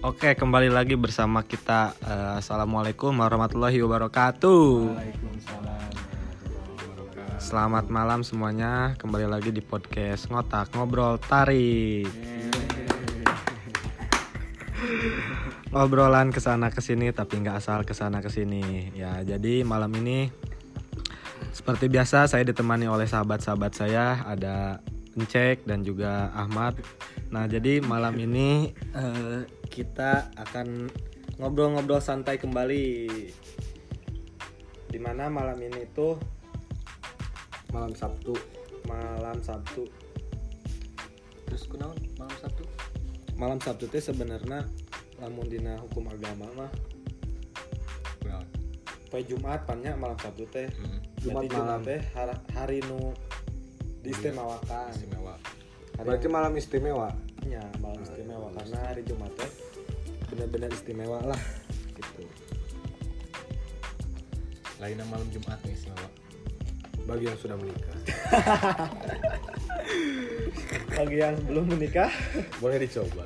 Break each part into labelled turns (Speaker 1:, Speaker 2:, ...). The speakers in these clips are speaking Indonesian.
Speaker 1: Oke, kembali lagi bersama kita. Eh, Assalamualaikum warahmatullahi wabarakatuh.
Speaker 2: Waalaikumsalam warahmatullahi wabarakatuh.
Speaker 1: Selamat malam semuanya. Kembali lagi di podcast ngotak ngobrol tarik. Obrolan ke sana ke sini tapi nggak asal ke sana ke sini. Ya, jadi malam ini seperti biasa saya ditemani oleh sahabat-sahabat saya ada Encek dan juga Ahmad. Nah, jadi malam ini eh, kita akan ngobrol-ngobrol santai kembali. Di mana malam ini tuh
Speaker 2: Malam Sabtu.
Speaker 1: malam Sabtu.
Speaker 2: Terus kunaon malam Sabtu?
Speaker 1: Malam Sabtu teh sebenarnya lamun dina hukum agama mah poe Jumat pannya malam Sabtu teh.
Speaker 2: Hmm.
Speaker 1: Jumat
Speaker 3: Jumat malam.
Speaker 1: teh har- hari nu diistimewakan.
Speaker 2: Istimewa.
Speaker 1: Hari
Speaker 3: Berarti malam istimewa.
Speaker 1: Ya, malam istimewa karena hari Jumat teh benar-benar istimewa lah gitu.
Speaker 2: Lainnya malam Jumat nih istimewa.
Speaker 3: Bagi yang sudah menikah.
Speaker 1: Bagi yang belum menikah,
Speaker 3: Boleh dicoba.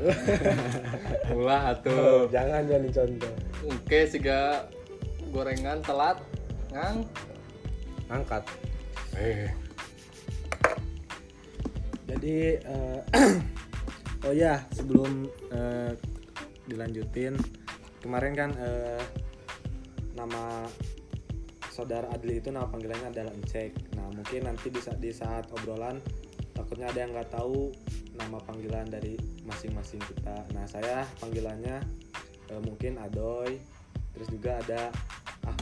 Speaker 2: Ulah
Speaker 3: Oh,
Speaker 2: atuh.
Speaker 3: jangan jangan dicontoh.
Speaker 2: Oke, siga gorengan telat ngang.
Speaker 3: Angkat.
Speaker 2: Eh,
Speaker 1: jadi eh, oh ya sebelum eh, dilanjutin kemarin kan eh, nama saudara Adli itu nama panggilannya adalah Encek. Nah mungkin nanti bisa di saat obrolan takutnya ada yang nggak tahu nama panggilan dari masing-masing kita. Nah saya panggilannya eh, mungkin Adoy, terus juga ada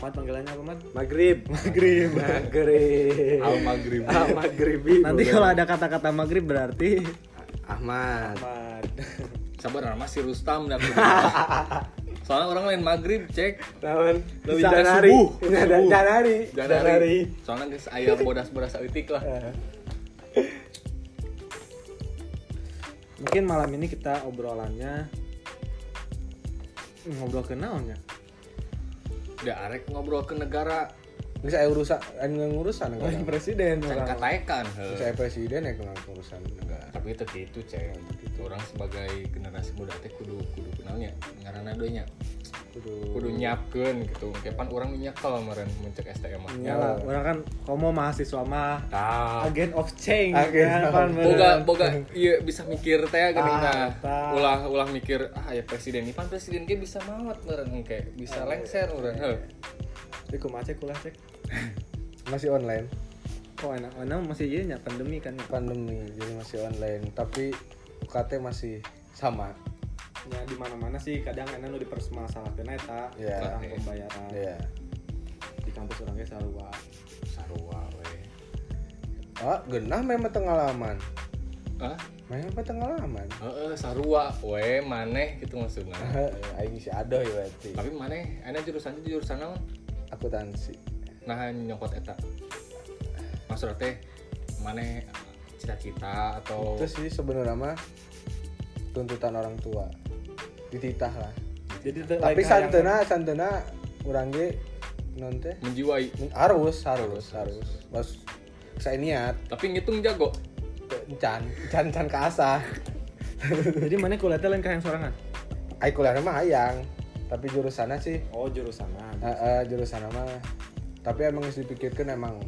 Speaker 1: Ahmad panggilannya apa Ahmad?
Speaker 3: Maghrib.
Speaker 1: Maghrib.
Speaker 3: Maghrib.
Speaker 2: al maghrib.
Speaker 3: Ah, maghribi.
Speaker 1: Nanti
Speaker 3: boleh.
Speaker 1: kalau ada kata-kata maghrib berarti
Speaker 3: Ahmad.
Speaker 1: Ahmad.
Speaker 2: Sabar nama si Rustam dan Soalnya orang lain maghrib cek.
Speaker 3: Lawan
Speaker 2: Lebih
Speaker 3: Janari.
Speaker 2: subuh. Subuh.
Speaker 3: Janari.
Speaker 2: Janari. Soalnya guys ayam bodas-bodas etik lah.
Speaker 3: Eh,
Speaker 1: Mungkin malam ini kita obrolannya ngobrol ke naonnya.
Speaker 2: Udah arek ngobrol ke negara
Speaker 3: Ini saya urusan, ini ngurusan negara.
Speaker 1: presiden
Speaker 2: can
Speaker 1: orang.
Speaker 2: kataekan.
Speaker 3: Ini Saya presiden ya urusan negara.
Speaker 2: Tapi itu gitu cek. Orang sebagai generasi muda teh kudu kudu kenalnya ngaranna deui nya.
Speaker 3: Kudu.
Speaker 2: nyiapkeun gitu kapan orang nyekel kemarin mencek STM mah
Speaker 1: Ya lah, orang kan komo mahasiswa mah
Speaker 2: tah
Speaker 1: agent of change
Speaker 3: Agen
Speaker 1: ya kan,
Speaker 2: boga boga iya bisa mikir teh geuning
Speaker 1: Ah,
Speaker 2: tah. ulah ulah mikir ah ya presiden ini pan presiden ge bisa mawat meureun kayak bisa lengser meureun heuh
Speaker 1: Tapi kumaha cek ulah cek.
Speaker 3: Masih online.
Speaker 1: Oh enak, enak masih iya nya pandemi kan ya.
Speaker 3: Pandemi jadi masih online. Tapi UKT masih sama.
Speaker 1: Ya di mana-mana sih kadang enak nu dipermasalahkeun eta
Speaker 3: Iya.
Speaker 1: tentang pembayaran.
Speaker 3: Iya.
Speaker 1: Di kampus orang ge sarua.
Speaker 2: sarua we
Speaker 3: Ah, genah memang pengalaman.
Speaker 2: ah
Speaker 3: Memang pengalaman.
Speaker 2: heeh sarua we maneh gitu maksudnya
Speaker 3: Aing si ada ya berarti.
Speaker 2: tapi maneh ana jurusannya jurusan naon
Speaker 3: Akuntansi.
Speaker 2: nah nyokot eta maksudnya teh maneh cita-cita atau
Speaker 3: Itu sih sebenarnya mah tuntutan orang tua. Dititah lah.
Speaker 1: Jadi
Speaker 3: Tapi santena santena urang ge non teh
Speaker 2: menjiwai
Speaker 3: harus harus harus. Bos saya niat
Speaker 2: tapi ngitung jago
Speaker 3: encan encan encan ke.
Speaker 1: Jadi mana kuliah teh lain ka yang sorangan?
Speaker 3: Ai kuliah mah hayang. Tapi jurusannya sih
Speaker 1: Oh, jurusanna.
Speaker 3: eh, eh, jurusan mah tapi emang harus dipikirkan emang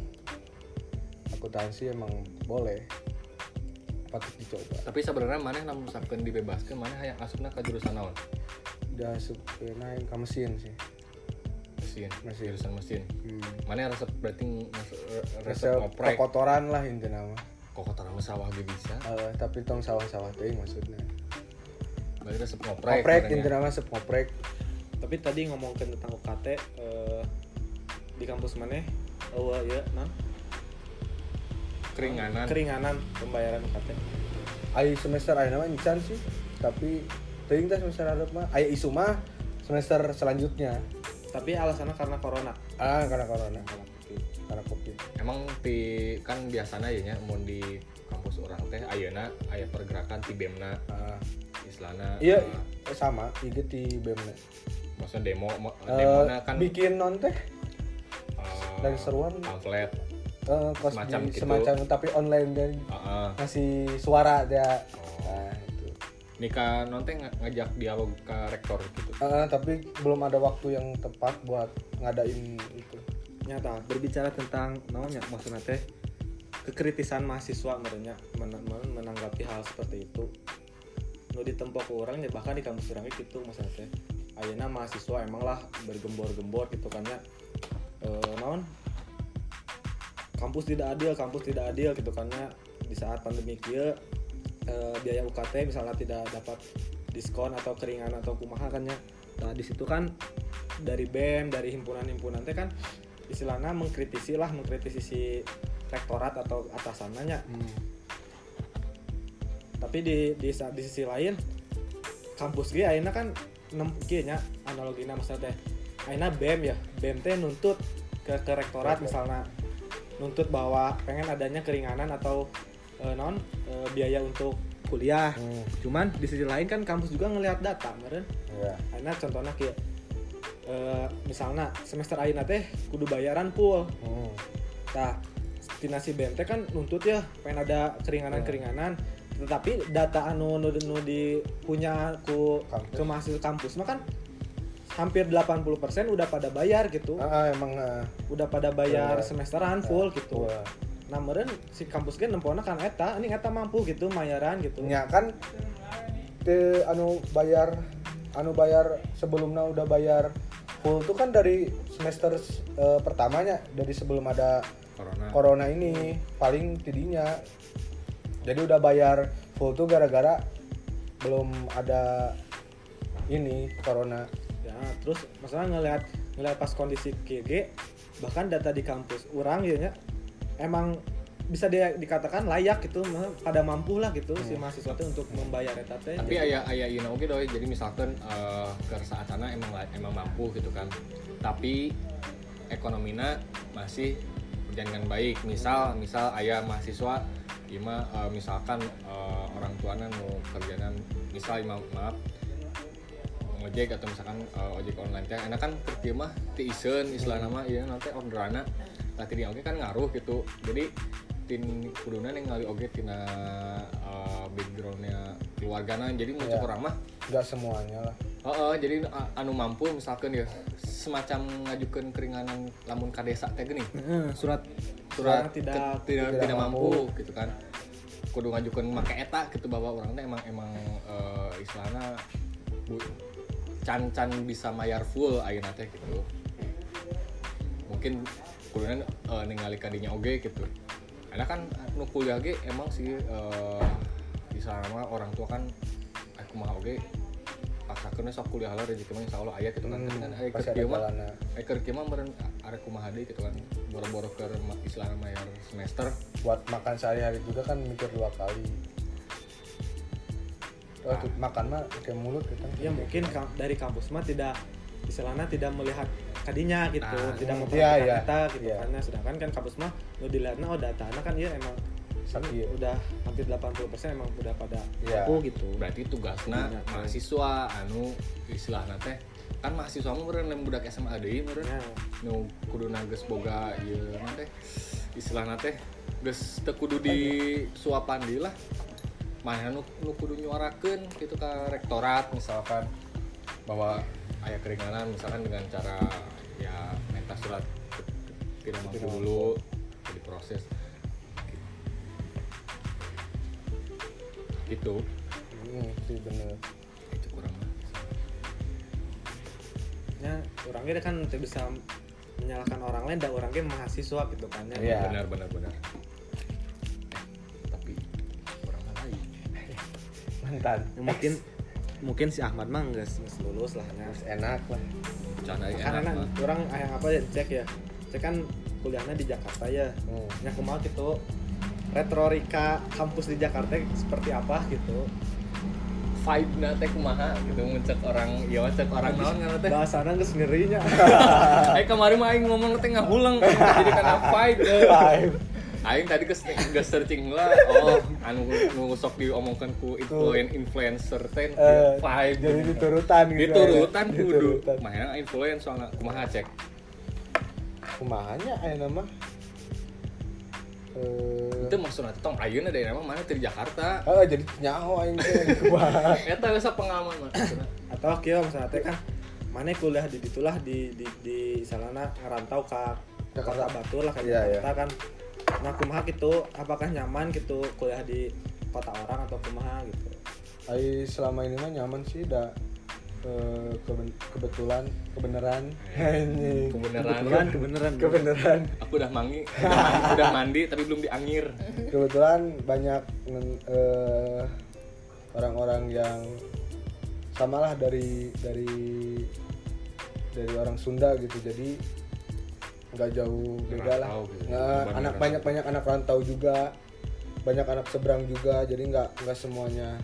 Speaker 3: akuntansi emang boleh patut dicoba.
Speaker 2: Tapi sebenarnya mana namun misalkan dibebaskan mana yang asupna ke jurusan naon
Speaker 3: udah supaya naik ke mesin sih.
Speaker 2: Mesin
Speaker 3: Mesin.
Speaker 2: jurusan mesin.
Speaker 3: Hmm.
Speaker 2: mana resep berarti masuk resep
Speaker 3: resep
Speaker 2: ngoprek?
Speaker 3: kotoran lah intinya mah
Speaker 2: kok kotoran sawah ge bisa?
Speaker 3: Eh, tapi tong sawah-sawah teh maksudnya.
Speaker 2: Berarti resep ngoprek
Speaker 3: ngoprek intinya mah sep ngoprek.
Speaker 1: Tapi tadi ngomongin tentang UKT eh, di kampus mana? Oh ya, non
Speaker 2: keringanan.
Speaker 1: Keringanan pembayaran UKT.
Speaker 3: ai semester ayeuna mah encan sih tapi teuing teh semester hareup mah aya isu mah semester selanjutnya.
Speaker 1: Tapi alasannya karena corona.
Speaker 3: ah karena corona
Speaker 1: Karena COVID.
Speaker 3: karena covid.
Speaker 2: Emang di kan biasanya ya nya mun di kampus orang teh ayeuna aya pergerakan ti BEMna
Speaker 3: Ah,
Speaker 2: islana
Speaker 3: iya
Speaker 2: eh,
Speaker 3: sama ieu di BEM
Speaker 2: maksudnya demo mo-
Speaker 3: Eh,
Speaker 2: demona kan
Speaker 3: bikin non teh?
Speaker 2: Eh,
Speaker 3: dari seruan.
Speaker 2: pamflet
Speaker 3: eh, kos
Speaker 2: Semacam gitu.
Speaker 3: semacam tapi online dan
Speaker 2: Heeh.
Speaker 3: ngasih suara dia
Speaker 2: Oh.
Speaker 3: nah itu.
Speaker 2: Nikah nonton ngajak dialog ke rektor gitu.
Speaker 3: Eh, tapi belum ada waktu yang tepat buat ngadain itu.
Speaker 1: Nyata berbicara tentang namanya maksudnya teh kekritisan mahasiswa merenya men- men- menanggapi hal seperti itu. Nu ditempo ke orang ya bahkan di kampus orang gitu maksudnya teh. Ayeuna mahasiswa emang lah bergembor-gembor gitu kan ya. Eh, naon kampus tidak adil kampus tidak adil gitu kan ya. Di saat pandemi kia eh, biaya UKT misalnya tidak dapat diskon atau keringan atau kumaha kan ya. Nah di situ kan dari BEM dari himpunan-himpunan teh kan istilahnya mengkritisi lah mengkritisi si rektorat atau atasannya
Speaker 3: Hmm.
Speaker 1: tapi di di, di sisi lain kampus gue akhirnya kan kieu nya analogina maksudnya teh akhirnya BEM ya. BEM teh nuntut ke, ke rektorat misalnya nuntut bahwa pengen adanya keringanan atau eh, non eh, biaya untuk kuliah
Speaker 3: Hmm.
Speaker 1: cuman di sisi lain kan kampus juga ngelihat data meren
Speaker 3: Iya.
Speaker 1: akhirnya contohnya kayak eh, misalnya semester akhirnya teh kudu bayaran full
Speaker 3: Hmm.
Speaker 1: Nah, destinasi BMT kan nuntut ya pengen ada keringanan-keringanan tetapi data anu nu, nu di punya ku
Speaker 3: Kampus.
Speaker 1: ke mahasiswa kampus mah kan hampir 80% udah pada bayar gitu.
Speaker 3: Ah, ah, emang ah,
Speaker 1: Udah pada bayar
Speaker 3: Iya.
Speaker 1: semesteran full gitu.
Speaker 3: wah.
Speaker 1: Nah, meureun si kampus ge nempona kan eta, ini eta mampu gitu bayaran gitu.
Speaker 3: nya kan te anu bayar anu bayar sebelumnya udah bayar full tuh kan dari semester eh, pertamanya dari sebelum ada
Speaker 2: corona
Speaker 3: corona ini paling tidinya jadi udah bayar full tuh gara-gara belum ada ini corona
Speaker 1: Ya, terus masalah ngelihat ngelihat pas kondisi KG bahkan data di kampus orang ya nya, emang bisa dia dikatakan layak gitu pada mampu lah gitu si mahasiswa teh untuk membayar eta teh.
Speaker 2: tapi ayah ayah Ina oke doi jadi misalkan eh, ke saat sana emang emang mampu gitu kan. Tapi ekonominya masih berjalan dengan baik. Misal misal ayah mahasiswa ima eh, misalkan eh, orang tuanya mau kerjaan misal ima maaf ngojek atau misalkan eh, ojek online teh enak kan kerja mah ti isen istilah nama iya nanti orderana lah tadi oke kan ngaruh gitu jadi tin kuduna yang ngali oge tina eh, backgroundnya keluargana jadi muncul
Speaker 3: Iya.
Speaker 2: orang mah
Speaker 3: nggak semuanya lah
Speaker 2: Oh, oh, jadi a- anu mampu misalkan ya semacam ngajukan keringanan lamun ka desa teh gini.
Speaker 1: Heeh, surat
Speaker 2: Surat
Speaker 1: tidak
Speaker 2: ke- tidak,
Speaker 3: tidak
Speaker 2: tidak mampu.
Speaker 3: mampu.
Speaker 2: gitu kan. Kudu ngajukan make eta gitu bahwa orang teh emang emang eh, istilahna bu, can can bisa mayar full ayeuna teh gitu. Mungkin kuduna eh, ningali kadinya oge gitu. Karena kan nu kuliah ge emang sih eh istilahna mah orang tua kan aku mah oge paksakeun sok kuliah lah rezeki mah insyaallah aya gitu kan. Tapi kan aya kerja
Speaker 3: ada
Speaker 2: mah Eker kieu mah meureun arek kumaha deui gitu kan. Boro-boro ke istilahna mayar semester.
Speaker 3: buat makan sehari-hari juga kan mikir dua kali oh, tuh, makan mah kayak mulut gitu
Speaker 1: ya mungkin kam- dari kampus mah tidak istilahnya tidak melihat kadinya gitu,
Speaker 2: Nah,
Speaker 1: tidak
Speaker 3: iya,
Speaker 1: memperhatikan
Speaker 3: iya,
Speaker 1: data gitu
Speaker 3: iya.
Speaker 1: karena sedangkan kan kampus mah nu dilihatnya oh datanya kan ya emang
Speaker 3: sakit
Speaker 1: udah hampir 80% emang udah pada
Speaker 3: Iya.
Speaker 1: mampu gitu.
Speaker 2: Berarti tugasna
Speaker 1: Iya,
Speaker 2: mahasiswa anu istilahna teh kan mahasiswa mah meureun lem budak SMA deui meureun.
Speaker 1: Ya,
Speaker 2: Nu kuduna geus boga ieu mah teh istilahna teh geus teu kudu di suapan deui lah. Mana nu, nu kudu nyuarakeun gitu ka rektorat misalkan bahwa aya keringanan misalkan dengan cara ya minta surat tidak mampu dulu diproses. Gitu.
Speaker 3: Hmm, sih bener.
Speaker 2: Itu kurang
Speaker 1: ya orangnya kan tidak bisa menyalahkan orang lain dan orangnya mahasiswa gitu kan ya.
Speaker 3: Iya.
Speaker 2: benar benar benar
Speaker 3: mantan
Speaker 1: Ya, mungkin mungkin si Ahmad mah nggak nggak lulus lah.
Speaker 3: Terus enak lah
Speaker 2: canda
Speaker 1: Karena
Speaker 2: enak
Speaker 1: orang yang apa ya cek ya, cek kan kuliahnya di Jakarta ya.
Speaker 3: hmm.
Speaker 1: Ya kumaha gitu retorika kampus di Jakarta seperti apa gitu.
Speaker 2: vibe na teh kumaha gitu mencek orang ya cek orang naon ngaran teh
Speaker 1: Bahasana geus ngerinya.
Speaker 2: eh kemarin mah aing ngomong teh ngahulang jadi karena vibe eh.
Speaker 3: Vibe.
Speaker 2: aing tadi geus geus searching lah oh anu nu sok diomongkeun ku influen influencer teh
Speaker 3: Eh,
Speaker 2: vibe.
Speaker 3: jadi diturutan gitu
Speaker 2: diturutan
Speaker 3: ya.
Speaker 2: kudu
Speaker 3: Diturutan.
Speaker 2: mana influencer soalnya kumaha cek
Speaker 3: kumahanya aya nama? Eh.
Speaker 2: Itu maksudnya tong ayeuna dari nama mana di Jakarta?
Speaker 3: Ah, jadi nyaho aing teh kumaha.
Speaker 2: eta geus pengalaman
Speaker 1: atau kieu misalnya teh kan mana kuliah di ditulah di di di salana ngerantau ke
Speaker 3: Jakarta.
Speaker 1: Batu lah kayak
Speaker 3: Iya,
Speaker 1: Jakarta kan nah kumaha gitu apakah nyaman gitu kuliah di kota orang atau kumaha gitu?
Speaker 3: Ai selama ini mah nyaman sih dah eh, keben- kebetulan kebenaran. Anjing.
Speaker 2: Kebenaran.
Speaker 1: Kebenaran kebenaran.
Speaker 3: Kebenaran.
Speaker 2: Aku udah mangi udah mandi, udah mandi tapi belum diangir
Speaker 3: kebetulan banyak eh, orang-orang yang samalah dari dari dari orang Sunda gitu. Jadi nggak jauh beda lah.
Speaker 2: gitu.
Speaker 3: Nggak,
Speaker 2: Beban
Speaker 3: anak banyak banyak anak rantau juga. Banyak anak seberang juga. Jadi nggak nggak semuanya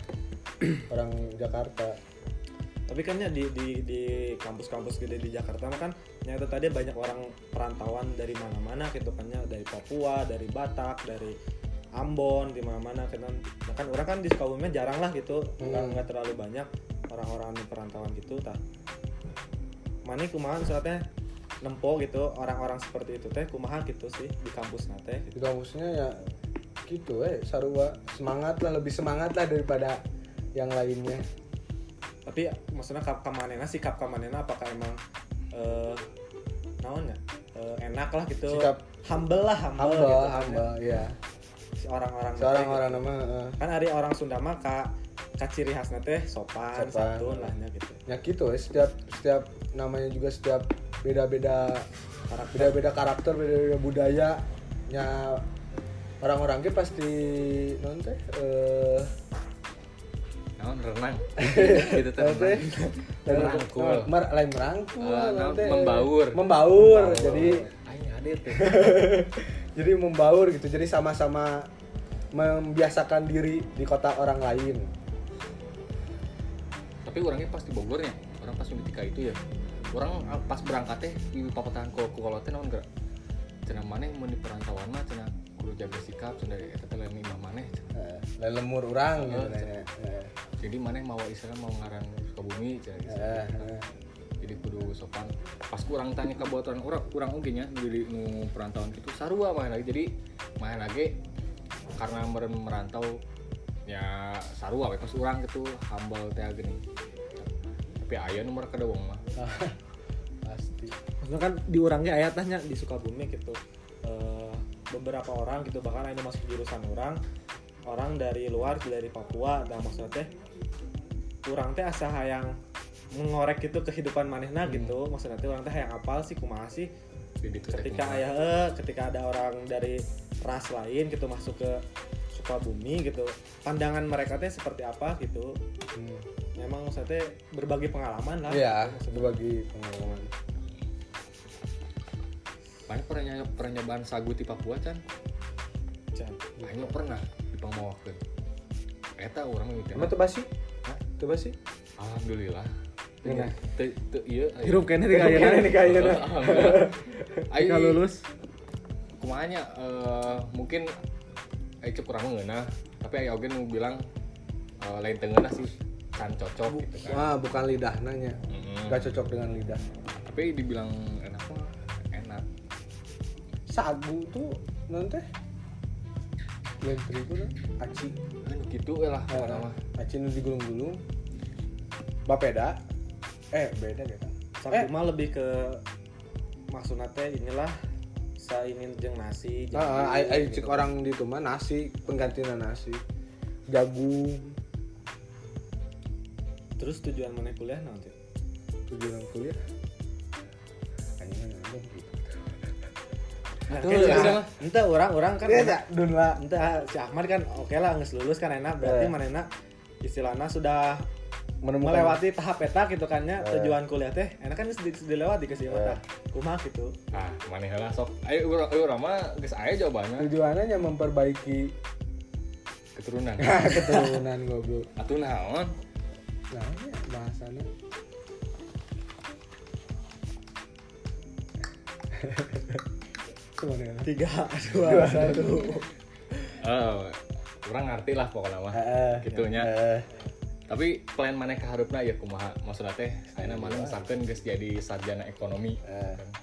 Speaker 3: orang Jakarta.
Speaker 1: Tapi kan ya di di di kampus-kampus gede di Jakarta mah kan nyata tadi banyak orang perantauan dari mana-mana gitu kan ya. Dari Papua dari Batak dari Ambon di mana-mana kan. Nah, kan orang kan di Sukabumi jarang lah gitu. Nggak
Speaker 3: Hmm.
Speaker 1: nggak terlalu banyak orang-orang perantauan gitu tah. Mana kumaha misalnya nempo gitu orang-orang seperti itu teh kumaha gitu sih di kampus nate
Speaker 3: di kampusnya ya gitu eh sarua semangat lah lebih semangat lah daripada yang lainnya
Speaker 1: tapi maksudnya kap kamanena sih kap kamanena apakah emang eh naon ya Eh, enak lah gitu
Speaker 3: Sikap-
Speaker 1: humble lah humble,
Speaker 3: hamba
Speaker 1: gitu kan ya.
Speaker 3: hamba ya
Speaker 1: si orang-orang gitu.
Speaker 3: nama eh,
Speaker 1: kan ada orang Sunda mah ka, ka ciri khasnya teh sopan,
Speaker 3: Sopan.
Speaker 1: santun lahnya gitu
Speaker 3: ya gitu eh setiap setiap namanya juga setiap beda-beda
Speaker 1: karakter.
Speaker 3: Beda-beda karakter beda-beda budaya nya orang-orang ge pasti non teh eh
Speaker 2: naon renang. Gitu teh. Merangkul.
Speaker 3: mer lain merangkul
Speaker 2: Eh,
Speaker 3: non
Speaker 2: naon,
Speaker 3: teh.
Speaker 2: membaur.
Speaker 3: membaur jadi
Speaker 2: aing hadir tuh
Speaker 3: jadi membaur gitu jadi sama-sama membiasakan diri di kota orang lain.
Speaker 2: Tapi orangnya pas di Bogor ya? Orang pas ketika itu ya orang ah, pas berangkat teh di papatahan ke teh naon gerak cenah maneh mun di perantauan mah cenah kudu jaga sikap cenah eta teh lain imah maneh cenah.
Speaker 3: Eh, lemur orang gitu
Speaker 2: Oh,
Speaker 3: nih. Eh,
Speaker 2: jadi maneh mau istilah mau ngaran Sukabumi cenah gitu.
Speaker 3: eh, eh.
Speaker 2: jadi kudu sopan pas kurang tanya ke buat orang orang kurang oke nya jadi nu perantauan gitu sarua main lagi jadi main lagi karena merantau ya sarua pas urang gitu hambal teh gini tapi aya nomor kada wong mah.
Speaker 3: Pasti.
Speaker 1: Maksudnya kan di orangnya ayatnya di Sukabumi gitu. Eh, beberapa orang gitu bahkan ada masuk jurusan orang orang dari luar dari Papua dan maksudnya teh kurang teh asa hayang mengorek gitu kehidupan manehna gitu. Maksudnya teh orang teh hayang apal sih kumaha sih? Ketika ayah eh, ketika ada orang dari ras lain gitu masuk ke Sukabumi gitu pandangan mereka teh seperti apa gitu?
Speaker 3: Hmm.
Speaker 1: Memang maksudnya teh berbagi pengalaman lah
Speaker 3: Iya,
Speaker 1: gitu,
Speaker 3: berbagi pengalaman.
Speaker 2: Banyak pernah nyoba pernah nyobaan sagu di Papua Can. Aing mah pernah di Pangmawakeun eta urang mimiti
Speaker 3: Emang tuh basi?
Speaker 2: Hah?
Speaker 3: Basi?
Speaker 2: alhamdulillah ieu aya.
Speaker 1: hirup kayaknya di
Speaker 3: Kayaknya nih kayaknya.
Speaker 1: Ketika lulus
Speaker 2: kumanya eh, mungkin cek kurang ngeunah tapi Aing oge nu bilang eh, lain tengeunah sih kan cocok gitu kan
Speaker 3: Wah, bukan lidah nanya.
Speaker 2: Mm-mm.
Speaker 3: Gak cocok dengan lidah.
Speaker 2: tapi dibilang enak mah enak
Speaker 3: Sagu tuh non teh lain terigu tuh aci.
Speaker 2: anu gitu lah mah
Speaker 3: Aci nu digulung-gulung. Bapeda. Eh, beda kan.
Speaker 1: sagu
Speaker 3: Eh.
Speaker 1: mah lebih ke maksudnya teh inilah saingin jeung nasi jeung
Speaker 3: Ah, ai
Speaker 1: gitu.
Speaker 3: cek orang di itu mah nasi, penggantinya nasi. Jagung,
Speaker 1: terus tujuan mana kuliah nanti
Speaker 3: tujuan kuliah. Anjing gitu.
Speaker 1: nah,
Speaker 2: Tuh,
Speaker 1: kan si
Speaker 2: ya.
Speaker 1: Ahmad- ente orang orang kan
Speaker 3: Iya, dun lah.
Speaker 1: ente si Ahmad kan oke lah nggak lulus kan enak berarti
Speaker 3: Eh.
Speaker 1: mana enak istilahnya sudah
Speaker 3: Menemukan
Speaker 1: melewati tahap peta gitu kan ya
Speaker 3: Eh.
Speaker 1: tujuan kuliah teh enak kan sudah dilewati ke sih
Speaker 3: Eh.
Speaker 1: mata kumah gitu
Speaker 2: ah maneh lah sok ayo urang ayo urang mah geus aya jawabannya
Speaker 3: tujuannya hanya memperbaiki
Speaker 2: keturunan
Speaker 3: keturunan goblok.
Speaker 2: atuh naon
Speaker 3: Nah, ya bahasanya. Ke mana ya?
Speaker 1: tiga dua satu.
Speaker 2: Eh, kurang ngerti lah pokoknya mah.
Speaker 3: Heeh.
Speaker 2: gitunya. Tapi plan mana ke harupna? Ya kumaha maksudnya teh saya mana misalkan geus jadi sarjana ekonomi.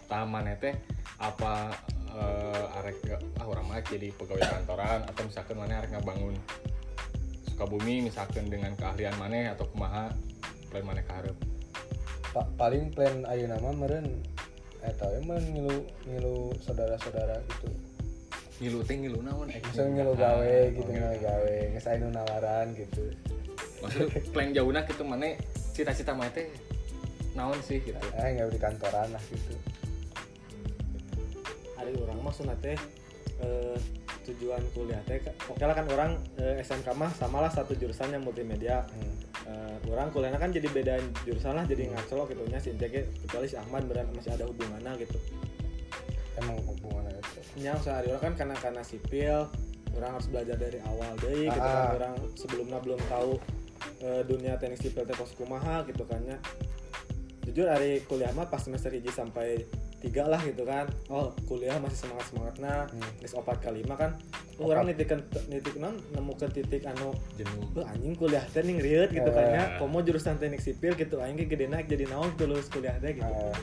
Speaker 2: Tah mana teh apa eh, arek ah orang mah jadi pegawai kantoran atau misalkan mana arek ngabangun Sukabumi misalkan dengan keahlian mana atau kumaha plan mana keharap
Speaker 3: Pa- paling plan ayeuna mah meureun eta we meureun ngilu ngilu saudara-saudara gitu.
Speaker 2: Ngilu teh ngilu naon? Eh,
Speaker 3: Misalnya ngilu
Speaker 2: ah,
Speaker 3: gawe
Speaker 2: oh,
Speaker 3: gitu ngilu gawe geus aya nu nawaran gitu.
Speaker 2: Maksud plan jauhna gitu mana cita-cita mana teh naon sih gitu?
Speaker 3: Eh nggak di kantoran lah gitu.
Speaker 1: Hari orang maksudnya teh eh, tujuan kuliah. Teh oke lah kan orang eh, SMK mah samalah satu jurusan yang multimedia.
Speaker 3: Hmm.
Speaker 1: Eh, orang kuliahnya kan jadi beda jurusan lah jadi ngaco gitu. Nya si kecuali si Ahmad beran masih ada hubungannya gitu.
Speaker 3: Emang hubungannya itu
Speaker 1: nya usaha hari orang karena karena sipil orang harus belajar dari awal. Deh gitu kan
Speaker 3: Ah.
Speaker 1: orang sebelumnya belum tahu eh, dunia teknik sipil teh kumaha gitu kan nya. Jujur hari kuliah mah pas semester hiji sampai tiga lah gitu kan. Oh kuliah masih semangat semangatnya
Speaker 3: Hmm.
Speaker 1: geus opat kalima kan. Oh, orang nitikan nitik non nemukan titik anu
Speaker 2: jenuh.
Speaker 1: Oh, anjing kuliah teh ning rieuh gitu
Speaker 3: Eh.
Speaker 1: kan ya. Komo jurusan teknik sipil gitu ge gede naik jadi naon tuh lulus kuliah teh gitu.
Speaker 3: Eh,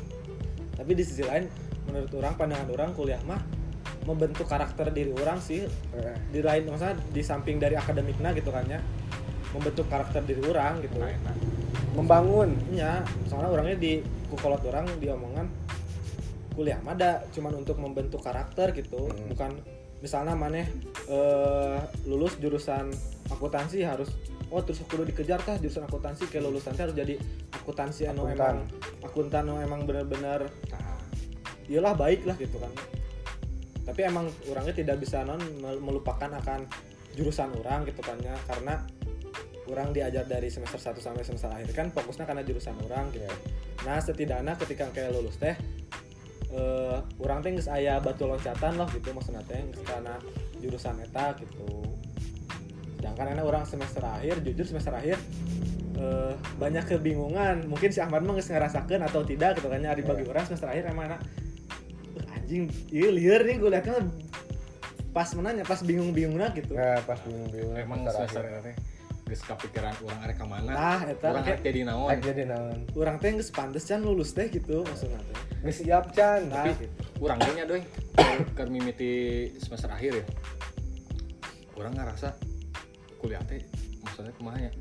Speaker 1: tapi di sisi lain menurut orang pandangan orang kuliah mah membentuk karakter diri orang sih.
Speaker 3: Eh,
Speaker 1: di lain maksudnya di samping dari akademiknya gitu kan ya membentuk karakter diri orang gitu.
Speaker 2: Nah, enak.
Speaker 3: membangun.
Speaker 1: Ya soalnya orangnya di kukolot orang diomongan kuliah. Mah ada cuman untuk membentuk karakter gitu.
Speaker 3: Hmm.
Speaker 1: bukan misalnya mana eh, lulus jurusan akuntansi harus oh terus kudu dikejar tah jurusan akuntansi? Kayak lulusan teh harus jadi akuntansi anu emang akuntan anu emang bener-bener
Speaker 2: Nah,
Speaker 1: iyalah baik lah gitu kan. Tapi emang orangnya tidak bisa non mel- melupakan akan jurusan orang gitu kan ya. Karena orang diajar dari semester 1 sampai semester akhir kan fokusnya karena jurusan orang gitu. Nah setidaknya ketika kayak lulus teh eh orang teh geus aya batu loncatan loh gitu maksudnya teh geus karena jurusan eta gitu. Sedangkan enak orang semester akhir jujur semester akhir eh, banyak kebingungan. Mungkin si Ahmad mah geus ngerasakeun atau tidak gitu kan ya bagi
Speaker 3: Iya.
Speaker 1: orang semester akhir emang enak "Uh, anjing iya liar nih gue liatnya. Pas menanya pas bingung-bingungnya gitu.
Speaker 3: Nah pas bingung-bingung
Speaker 2: emang semester teh geus kepikiran orang arek ka mana
Speaker 1: nah eta.
Speaker 2: Orang arek
Speaker 1: kayak
Speaker 2: jadi naon?
Speaker 3: Jadi naon.
Speaker 1: Orang teh geus pantes can lulus teh gitu maksudnya teh
Speaker 3: geus siap can
Speaker 1: nah
Speaker 2: Tapi-
Speaker 1: gitu.
Speaker 2: orang nya doy ke mimiti semester akhir ya orang ngerasa kuliah teh maksudnya kumaha ya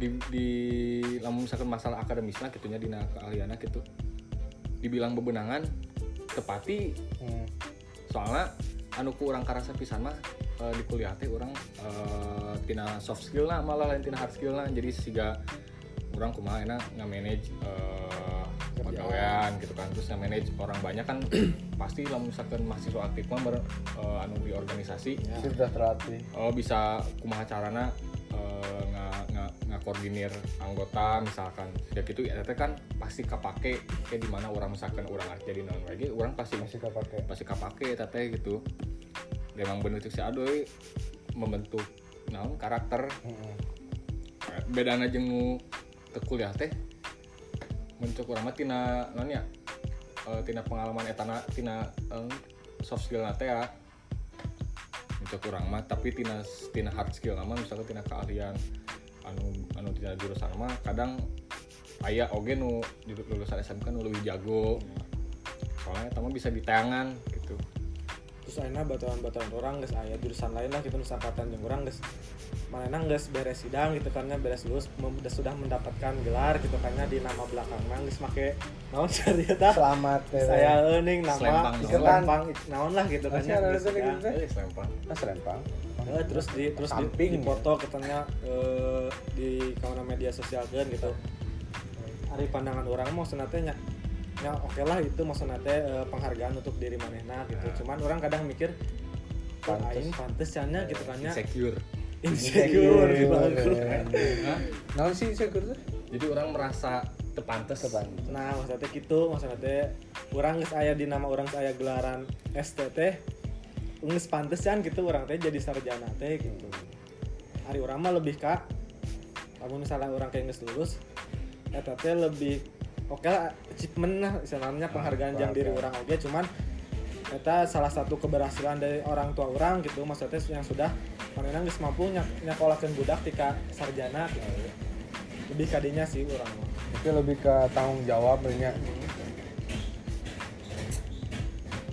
Speaker 2: di, di lamun misalkan masalah akademisnya gitunya dina keahliannya gitu dibilang bebenangan tepati
Speaker 3: Hmm.
Speaker 2: soalnya anu ku karasa pisan mah eh, di kuliah teh orang eh, tina soft skill lah malah lain tina hard skill lah jadi siga orang kumaha enak nge-manage eh, pegawaian gitu kan. Terus nge-manage orang banyak kan pasti lah misalkan mahasiswa aktif mah ber- eh, anu di organisasi.
Speaker 1: Ya.
Speaker 3: sudah terlatih.
Speaker 2: Oh bisa kumaha carana eh, nga ngakoordinir anggota misalkan. Ya gitu ya teh kan pasti kapake kayak di mana orang misalkan orang jadi non lagi orang pasti
Speaker 3: masih kepake
Speaker 2: pasti kapake tete gitu. Dan emang bener cek si Adoy membentuk naon karakter. Bedana jeung nu teu kuliah teh mencuk urang mah tina naon ya Eh, tina pengalaman etana tina eh, soft skill na teh ya. Mencuk urang mah tapi tina tina hard skill mah misalnya tina keahlian anu anu tina jurusan mah kadang aya oge nu lulusan SMK nu lebih jago. Soalnya eta mah bisa ditayangan gitu.
Speaker 1: Terus akhirnya batuan-batuan orang guys aya jurusan lain lah gitu nusapatan yang orang guys mana guys beres sidang gitu karena beres lulus udah sudah mendapatkan gelar gitu karena di nama belakang guys make naon cari eta
Speaker 3: selamat teh
Speaker 1: saya ening nama
Speaker 2: Selempang,
Speaker 1: selempang naon lah gitu kan ya
Speaker 3: gitu?
Speaker 2: Eh selempang.
Speaker 3: Nah, serempang
Speaker 1: Eh, terus di terus di,
Speaker 3: Samping.
Speaker 1: di foto katanya eh, di kawan media sosial kan gitu. Hari pandangan orang mau senatnya ya oke lah itu maksudnya teh eh, penghargaan untuk diri manehna gitu.
Speaker 2: Nah.
Speaker 1: cuman orang kadang mikir
Speaker 3: Pantes.
Speaker 1: aing pantes cannya gitu kan ya.
Speaker 2: Insecure
Speaker 1: insecure.
Speaker 2: Hah?
Speaker 3: naon sih insecure tuh
Speaker 2: jadi orang merasa tepantes
Speaker 3: Tepan.
Speaker 1: nah maksudnya gitu maksudnya teh orang geus aya di nama orang geus aya gelaran STT geus pantes can gitu orang teh jadi sarjana teh gitu hari orang mah lebih kak namun misalnya orang kayak geus lulus eta teh lebih oke lah achievement lah istilahnya penghargaan yang diri orang oke cuman eta salah satu keberhasilan dari orang tua orang gitu maksudnya yang sudah mana geus mampu nyak nyakolakeun budak tika sarjana gitu. lebih kadinya sih orang
Speaker 3: itu lebih ke tanggung jawab banyak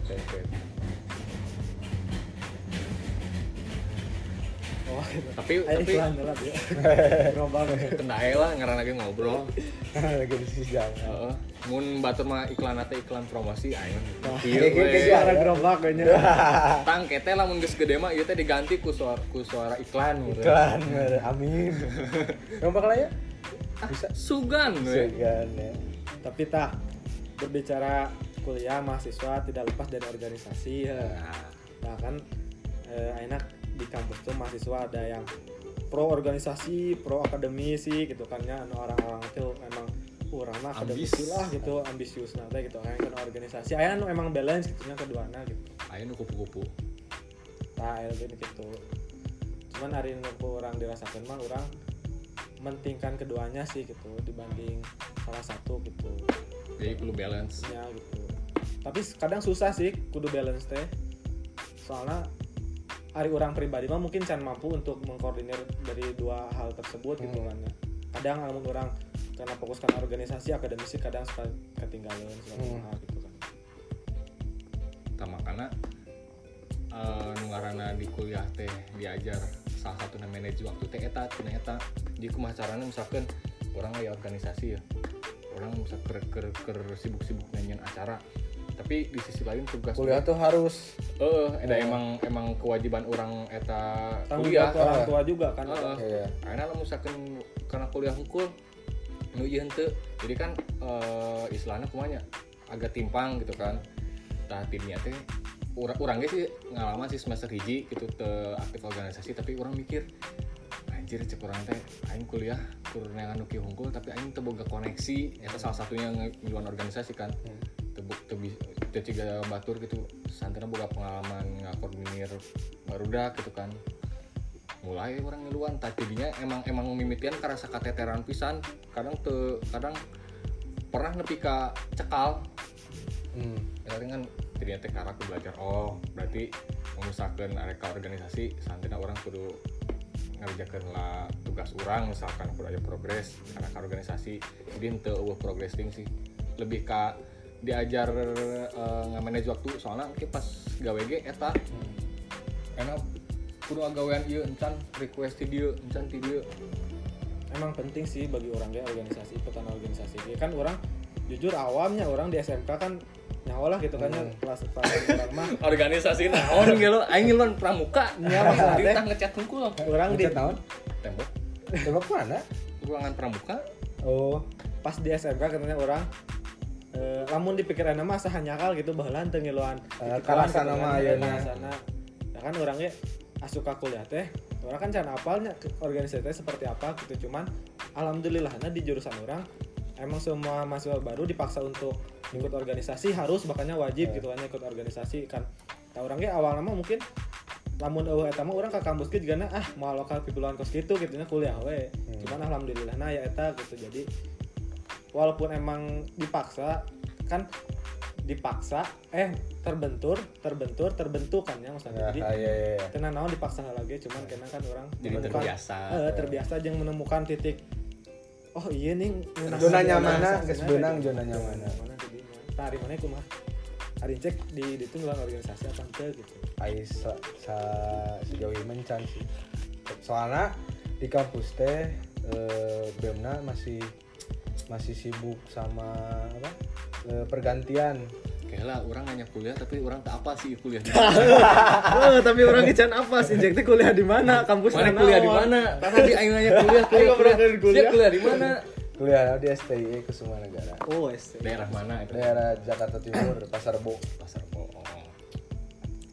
Speaker 2: Oke, oke.
Speaker 1: Oh gitu.
Speaker 2: tapi
Speaker 1: Ayo
Speaker 2: tapi
Speaker 1: iklan dulu ya. Gerobak
Speaker 2: kendai lah ngaran lagi ngobrol.
Speaker 3: Lagi di sijang
Speaker 2: Heeh. mun batur mah iklan teh iklan promosi ayo Ieu
Speaker 3: kayak- gitu.
Speaker 1: suara gerobak kayaknya.
Speaker 2: Tang kete lah mun geus gede mah ieu teh diganti ku suara ku suara iklan
Speaker 3: iklan amin. Yang bakal ya. Bisa.
Speaker 2: sugan we.
Speaker 3: segan ya.
Speaker 1: Tapi tah berbicara kuliah mahasiswa tidak lepas dari organisasi ya.
Speaker 2: Nah,
Speaker 1: nah kan eh, enak di kampus tuh mahasiswa ada yang pro organisasi pro akademisi gitu kan ya. Anu orang-orang itu emang
Speaker 2: Ambis.
Speaker 1: akademisi lah gitu ambisius. Nanti gitu kayak kan organisasi. Aya anu emang balance gitu nya keduanya gitu.
Speaker 2: Ayo nu kupu-kupu.
Speaker 1: Nah LB gitu. Cuman hari ini orang dirasakan mah orang mentingkan keduanya sih gitu dibanding salah satu gitu.
Speaker 2: Jadi perlu balance.
Speaker 1: Nya gitu. Tapi kadang susah sih kudu balance teh. Soalnya hari orang pribadi mah mungkin can mampu untuk mengkoordinir dari dua hal tersebut gitu
Speaker 3: Hmm.
Speaker 1: kan ya kadang alamun orang karena fokuskan organisasi akademisi kadang suka ketinggalan suka
Speaker 3: Hmm.
Speaker 1: kumaha gitu kan
Speaker 2: eh nu ngaranna di kuliah teh diajar salah satu manajer waktu teh eta tina eta di kumaha carana misalkan orang aya organisasi ya orang bisa ker ker ker sibuk-sibuk nyanyian acara tapi di sisi lain tugas
Speaker 3: kuliah tuh harus.
Speaker 2: Eh ada
Speaker 3: Oh.
Speaker 2: emang emang kewajiban orang eta
Speaker 1: tanggung
Speaker 2: kuliah.
Speaker 1: orang
Speaker 3: ah.
Speaker 1: tua juga kan.
Speaker 2: Heeh.
Speaker 3: ya
Speaker 2: karena lo misalkan karena kuliah hukum nu henteu. Jadi kan eh istilahnya kumanya agak timpang gitu kan. Tah timnya teh urang urang ge sih ngalaman sih semester hiji gitu te aktif organisasi tapi orang mikir anjir cek urang teh aing kuliah kurang anu kieu hungkul tapi aing teu boga koneksi. Eta salah satunya nge- ngiluan organisasi kan.
Speaker 3: Hmm.
Speaker 2: Teu bu- teu bis- teu ciga batur gitu. Santana boga pengalaman ngakoordinir barudak gitu kan. Mulai orang ngiluan tak jadinya emang emang mimitian karena kateteran pisan. Kadang tuh kadang pernah nepi ka cekal.
Speaker 3: Hmm.
Speaker 2: ya kan jadinya teh karena aku belajar oh berarti memisahkan mereka organisasi santina orang kudu ngerjakan lah tugas orang misalkan kudu aja progres karena ka organisasi jadi ente progressing sih. Lebih ka diajar eh, nge-manage waktu. Soalnya mungkin pas gawe ge eta enak kudu agawean ieu encan request di dieu encan ti dieu
Speaker 1: emang penting sih bagi orang kayak organisasi ikutan organisasi Dia kan orang jujur awamnya orang di SMK kan nyawa lah gitu kan ya
Speaker 3: Hmm.
Speaker 1: kelas kelas orang mah.
Speaker 2: Organisasi naon gitu aing ngiluan pramuka
Speaker 1: Nya masalah teh.
Speaker 2: ditah ngecat hungkul
Speaker 1: orang di
Speaker 3: naon?
Speaker 2: Tembok.
Speaker 3: Tembak mana?
Speaker 2: Ruangan pramuka.
Speaker 3: Oh
Speaker 1: pas di SMK katanya orang eh, lamun dipikir nama sah nyakal gitu baheula teu ngiluan
Speaker 3: Eh,
Speaker 1: gitu kan,
Speaker 3: mah
Speaker 1: ya,
Speaker 3: ayeuna.
Speaker 1: karasana. ya kan orangnya asuka kuliah teh orang kan can apalnya ke- organisasi teh seperti apa gitu cuman alhamdulillahnya di jurusan orang emang semua mahasiswa baru dipaksa untuk ikut organisasi harus makanya wajib
Speaker 3: Eh.
Speaker 1: gitu kan ikut organisasi kan tak orangnya awal nama mungkin lamun eueuh eta mah urang ka kampus ge juga ah mau lokal pipuluan kos gitu gitu nya kuliah we
Speaker 3: Hmm.
Speaker 1: cuman alhamdulillah nah ya eta gitu jadi walaupun emang dipaksa kan dipaksa eh terbentur terbentur terbentuk kan ya maksudnya.
Speaker 3: Ya
Speaker 1: jadi
Speaker 3: ah, iya iya iya.
Speaker 1: tenan naon dipaksa lagi cuman kena kan orang
Speaker 2: jadi
Speaker 1: menemukan-
Speaker 2: terbiasa.
Speaker 1: Eh, terbiasa aja menemukan titik oh iya nih
Speaker 3: zona nyamanna geus beunang zona
Speaker 1: mana jadinya. Nah hari mana kumaha hari cek di itu ngeluarin organisasi apa ente gitu.
Speaker 3: Ai sa, sa- sejauh ini mencan sih. Soalnya di kampus teh eh, BEMNA masih masih sibuk sama apa eh, pergantian.
Speaker 2: Lah orang nanya kuliah tapi orang tak apa sih kuliah di
Speaker 1: oh, tapi orang kican apa sih? Jack kuliah di mana? Kampus
Speaker 2: mana kuliah di mana? Tadi aing nanya kuliah kuliah
Speaker 1: kuliah.
Speaker 2: Siap kuliah di mana?
Speaker 3: Kuliah di STI Kusuma Negara
Speaker 1: oh ST
Speaker 2: daerah mana itu?
Speaker 3: Daerah Jakarta Timur Pasar Bo
Speaker 2: pasar bohong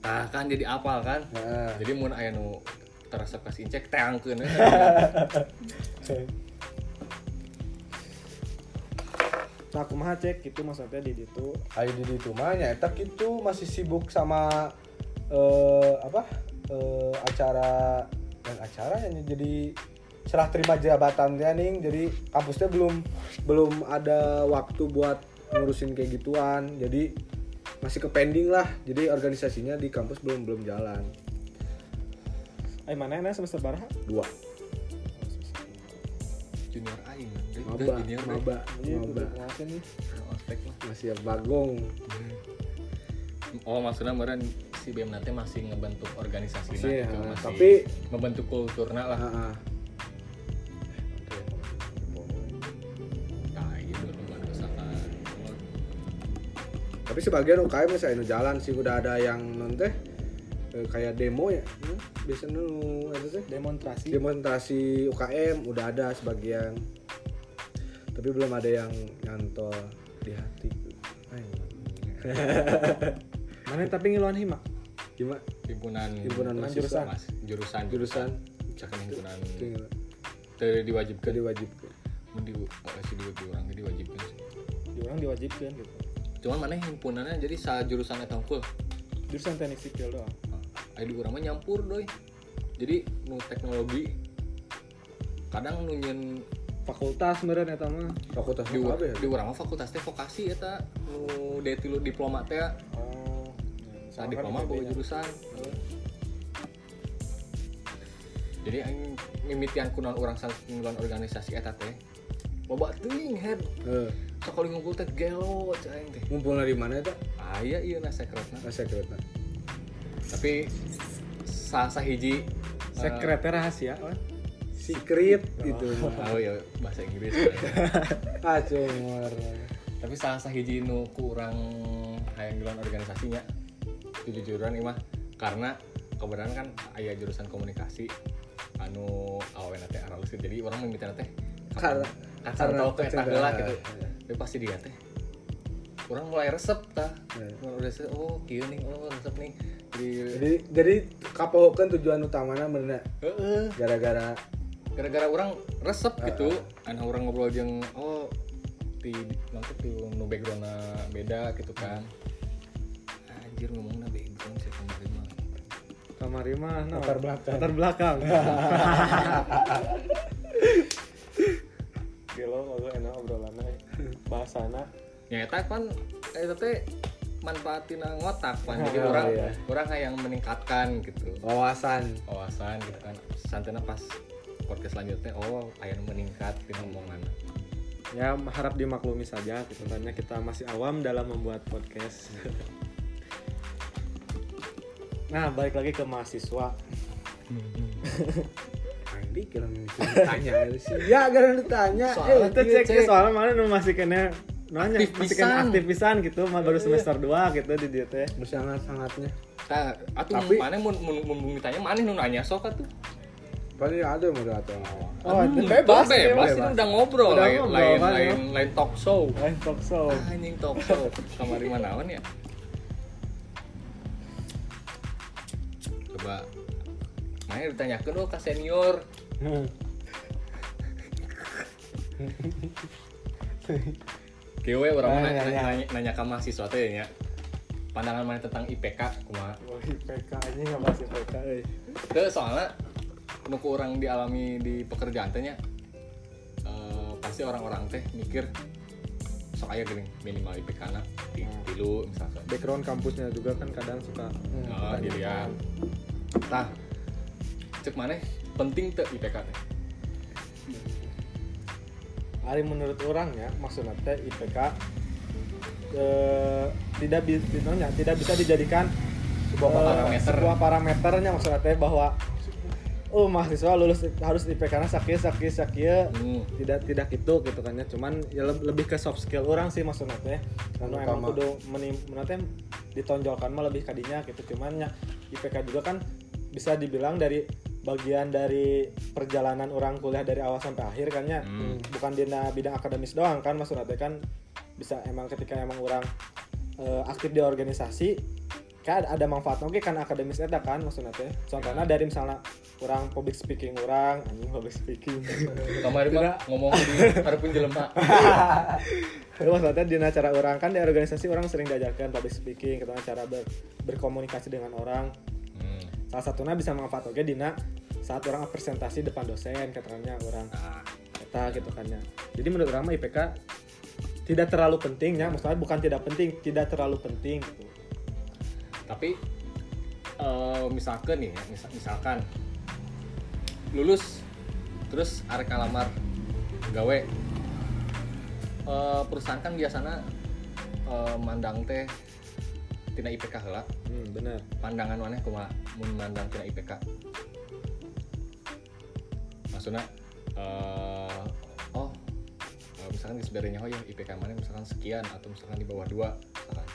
Speaker 2: nah kan jadi apal kan?
Speaker 3: Nah,
Speaker 2: jadi mun aya nu terasa kasih incek teangkeun
Speaker 1: nah kumaha cek gitu maksudnya di itu
Speaker 3: ayo di ditu mah nyaeta kitu masih sibuk sama eh, apa eh, acara dan acara yang jadi serah terima jabatan teh ning jadi kampusnya belum belum ada waktu buat ngurusin kayak gituan. Jadi masih ke pending lah. Jadi organisasinya di kampus belum belum jalan.
Speaker 1: Eh mana enak semester berapa?
Speaker 3: Dua
Speaker 2: junior aing deh
Speaker 3: maba
Speaker 2: junior deh.
Speaker 3: maba
Speaker 1: Iya,
Speaker 3: maba.
Speaker 1: kan nih.
Speaker 2: ospek lah.
Speaker 3: Masih bagong.
Speaker 2: Oh maksudnya kemarin si BEM nanti masih ngebentuk organisasi
Speaker 3: Masih,
Speaker 2: gitu,
Speaker 3: ha,
Speaker 2: masih
Speaker 3: tapi-
Speaker 2: ngebentuk kulturna lah.
Speaker 3: Heeh.
Speaker 2: nah dulu baru misalkan
Speaker 3: tapi sebagian UKM masih anu jalan sih udah ada yang non teh eh, kayak demo ya Hmm, biasanya nu itu teh
Speaker 1: demonstrasi.
Speaker 3: Demonstrasi UKM udah ada sebagian. Tapi belum ada yang nyantol di hati.
Speaker 1: Mana tapi ngiluan hima?
Speaker 3: Gimana
Speaker 2: himpunan
Speaker 3: Himpunan
Speaker 1: mahasiswa.
Speaker 2: Mas- jurusan.
Speaker 3: Jurusan.
Speaker 2: Misalkan himpunan. Teu diwajibkan
Speaker 3: jadi wajib
Speaker 2: mun di si di orang diwajibkan sih.
Speaker 1: di orang diwajibkan gitu.
Speaker 2: Cuman mana himpunannya? Jadi sa jurusan unggul
Speaker 1: jurusan teknik sipil doang
Speaker 2: Ayo di orang mah nyampur doi jadi nu teknologi kadang nu nyen
Speaker 1: fakultas meren eta mah
Speaker 3: fakultas
Speaker 2: di,
Speaker 3: apa ya
Speaker 2: di urang mah fakultas teh vokasi eta nu D tilu diploma teh
Speaker 1: oh
Speaker 2: Nah, diploma bawa jurusan. Jadi aing mimitian kunaon urang sanggulan organisasi eta teh. Loba teuing head.
Speaker 3: Eh,
Speaker 2: Sakali ngumpul teh gelo cai aing teh.
Speaker 3: ngumpulnya di mana itu
Speaker 2: Ah iya iya na sekretna.
Speaker 3: nah sekretnya
Speaker 2: Tapi sa sahiji
Speaker 1: sekretnya rahasia. Kan
Speaker 3: secret gitu.
Speaker 2: Oh iya bahasa Inggris.
Speaker 3: ah
Speaker 2: Tapi salah sahiji nu kurang hayang duluan organisasinya. Jujuran ieu mah karena kebenaran kan aya jurusan komunikasi anu aweuna teh aralus jadi orang mimitian teh
Speaker 3: Karena-
Speaker 2: kacar
Speaker 3: karena
Speaker 2: tau ke gitu. tapi pasti dia teh orang mulai resep tah. Mulai resep oh kieu nih oh resep nih jadi
Speaker 3: jadi jadi kapohokeun tujuan utamanya bener.
Speaker 2: Heeh.
Speaker 3: Gara-gara
Speaker 2: gara-gara orang resep
Speaker 3: Ah,
Speaker 2: gitu. Anu orang ngobrol jeung oh di nanti di nu backgroundna beda gitu kan. Anjir ngomongna background sih kemarin mah.
Speaker 1: Kamar mah no.
Speaker 3: Latar belakang.
Speaker 1: latar belakang. Gelo kalau enak obrolannya. Bahasana
Speaker 2: nyata kan eta teh manfaatina ngotak pan jadi
Speaker 3: Oh,
Speaker 2: orang
Speaker 3: iya.
Speaker 2: orang yang meningkatkan gitu.
Speaker 3: Wawasan.
Speaker 2: Wawasan gitu kan. Santana pas podcast selanjutnya oh ayam meningkat di omongan.
Speaker 1: Ya harap dimaklumi saja gitu karena kita masih awam dalam membuat podcast. Nah balik lagi ke mahasiswa.
Speaker 3: Andi kira ditanya sih? Ya gara ditanya.
Speaker 2: Soalnya
Speaker 3: eh
Speaker 1: itu cek
Speaker 2: cek.
Speaker 1: soalnya mana nu masih kena nanya
Speaker 2: Aktif pisan.
Speaker 1: aktif pisan gitu mah baru
Speaker 2: Iya.
Speaker 1: semester 2 gitu di dia teh
Speaker 3: sangat sangatnya
Speaker 2: Nah, atuh
Speaker 3: Tapi-
Speaker 2: mana mun mun mun mun ditanya mana nu nanya sok atuh.
Speaker 3: paling ada moderator
Speaker 1: Oh,
Speaker 2: Hmm,
Speaker 1: bebas,
Speaker 2: bebas,
Speaker 1: bebas.
Speaker 2: ini udah ngobrol,
Speaker 1: Udah
Speaker 2: lain,
Speaker 1: ngobrol,
Speaker 2: lain,
Speaker 1: kan,
Speaker 2: lain,
Speaker 1: ya.
Speaker 2: lain talk show.
Speaker 1: lain talk show
Speaker 2: Ah, anjing talk show. Kamari manawan ya? Coba Mana ditanyakan oh ke senior Kewe orang
Speaker 1: Ah,
Speaker 2: mana
Speaker 1: ya,
Speaker 2: nanya,
Speaker 1: ya.
Speaker 2: nanya, nanya ke mahasiswa teh ya Pandangan mana tentang IPK kumaha
Speaker 1: Wah, IPK ini nggak bahas IPK euy.
Speaker 2: Teu soalnya nuku orang dialami di pekerjaan teh nya eh, pasti orang-orang teh mikir sok aya geuning minimal IPK na di
Speaker 1: Hmm.
Speaker 2: tilu misalkan.
Speaker 1: background kampusnya juga kan kadang suka
Speaker 2: Oh, dilihat. Tah. Cek maneh penting teu IPK teh?
Speaker 1: Ari menurut orang ya maksudnya teh IPK eh, tidak bi- inonya, tidak bisa dijadikan
Speaker 2: Sebuah
Speaker 1: eh,
Speaker 2: parameter.
Speaker 1: sebuah parameternya maksudnya teh bahwa oh mahasiswa lulus harus IPK-nya sakit sakit sakit.
Speaker 2: Hmm.
Speaker 1: tidak tidak gitu gitu kan ya. Cuman ya leb- lebih ke soft skill orang sih maksudnya teh. Karena emang kudu menim mana teh ditonjolkan mah lebih kadinya gitu. Cuman ya IPK juga kan bisa dibilang dari bagian dari perjalanan orang kuliah dari awal sampai akhir kan ya
Speaker 2: Hmm.
Speaker 1: bukan di bidang akademis doang kan maksudnya kan bisa emang ketika emang orang eh, aktif di organisasi kan ada manfaatnya oke kan akademis eta kan maksudnya teh contohnya dari misalnya orang public speaking orang anjing public speaking
Speaker 2: Kamari mah ngomong di hareupeun jelema.
Speaker 1: Itu maksudnya di acara orang kan di organisasi orang sering diajarkan public speaking, ketemu cara ber- berkomunikasi dengan orang. Salah satunya bisa manfaat oke dina saat orang presentasi depan dosen katanya orang kata gitu kan ya. Jadi menurut orang IPK tidak terlalu penting ya, maksudnya bukan tidak penting, tidak terlalu penting gitu.
Speaker 2: tapi eh, misalkan nih ya, misal- misalkan lulus terus arek kalamar gawe Eh, perusahaan kan biasanya eh, mandang teh tina IPK heula.
Speaker 1: Hmm, bener.
Speaker 2: Pandangan mana kumaha mun mandang tina IPK maksudnya eh oh eh, misalkan di sebenarnya oh ya IPK mana misalkan sekian atau misalkan di bawah dua misalkan.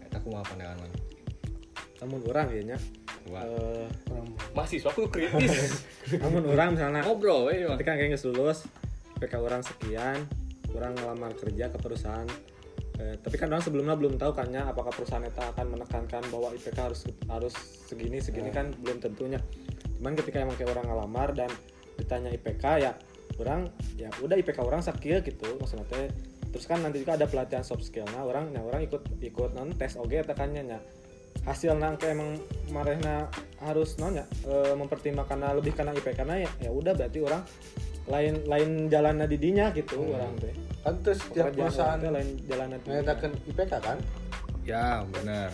Speaker 2: Eta kumaha pandangan mana
Speaker 1: namun orang ya nya.
Speaker 2: Dua
Speaker 1: Eh,
Speaker 3: Orang
Speaker 2: mahasiswa aku kritis.
Speaker 1: Namun orang misalnya
Speaker 2: ngobrol we mah.
Speaker 1: ketika kayak nggak lulus PK orang sekian orang ngelamar kerja ke perusahaan Eh, tapi kan orang sebelumnya belum tahu kan ya apakah perusahaan itu akan menekankan bahwa IPK harus harus segini segini kan belum tentunya. Cuman ketika emang kayak orang ngelamar dan ditanya IPK ya orang ya udah IPK orang sakit gitu maksudnya teh. Terus kan nanti juga ada pelatihan soft skill nah orang nah orang ikut ikut non tes oke tekannya nya. Hasil nangke emang marahna harus nanya eh, mempertimbangkan lebih karena IPK karena ya ya udah berarti orang lain lain jalannya di dinya gitu orang teh.
Speaker 3: Kan terus setiap perusahaan
Speaker 1: lain dinya.
Speaker 3: menyatakan IPK kan?
Speaker 2: Ya benar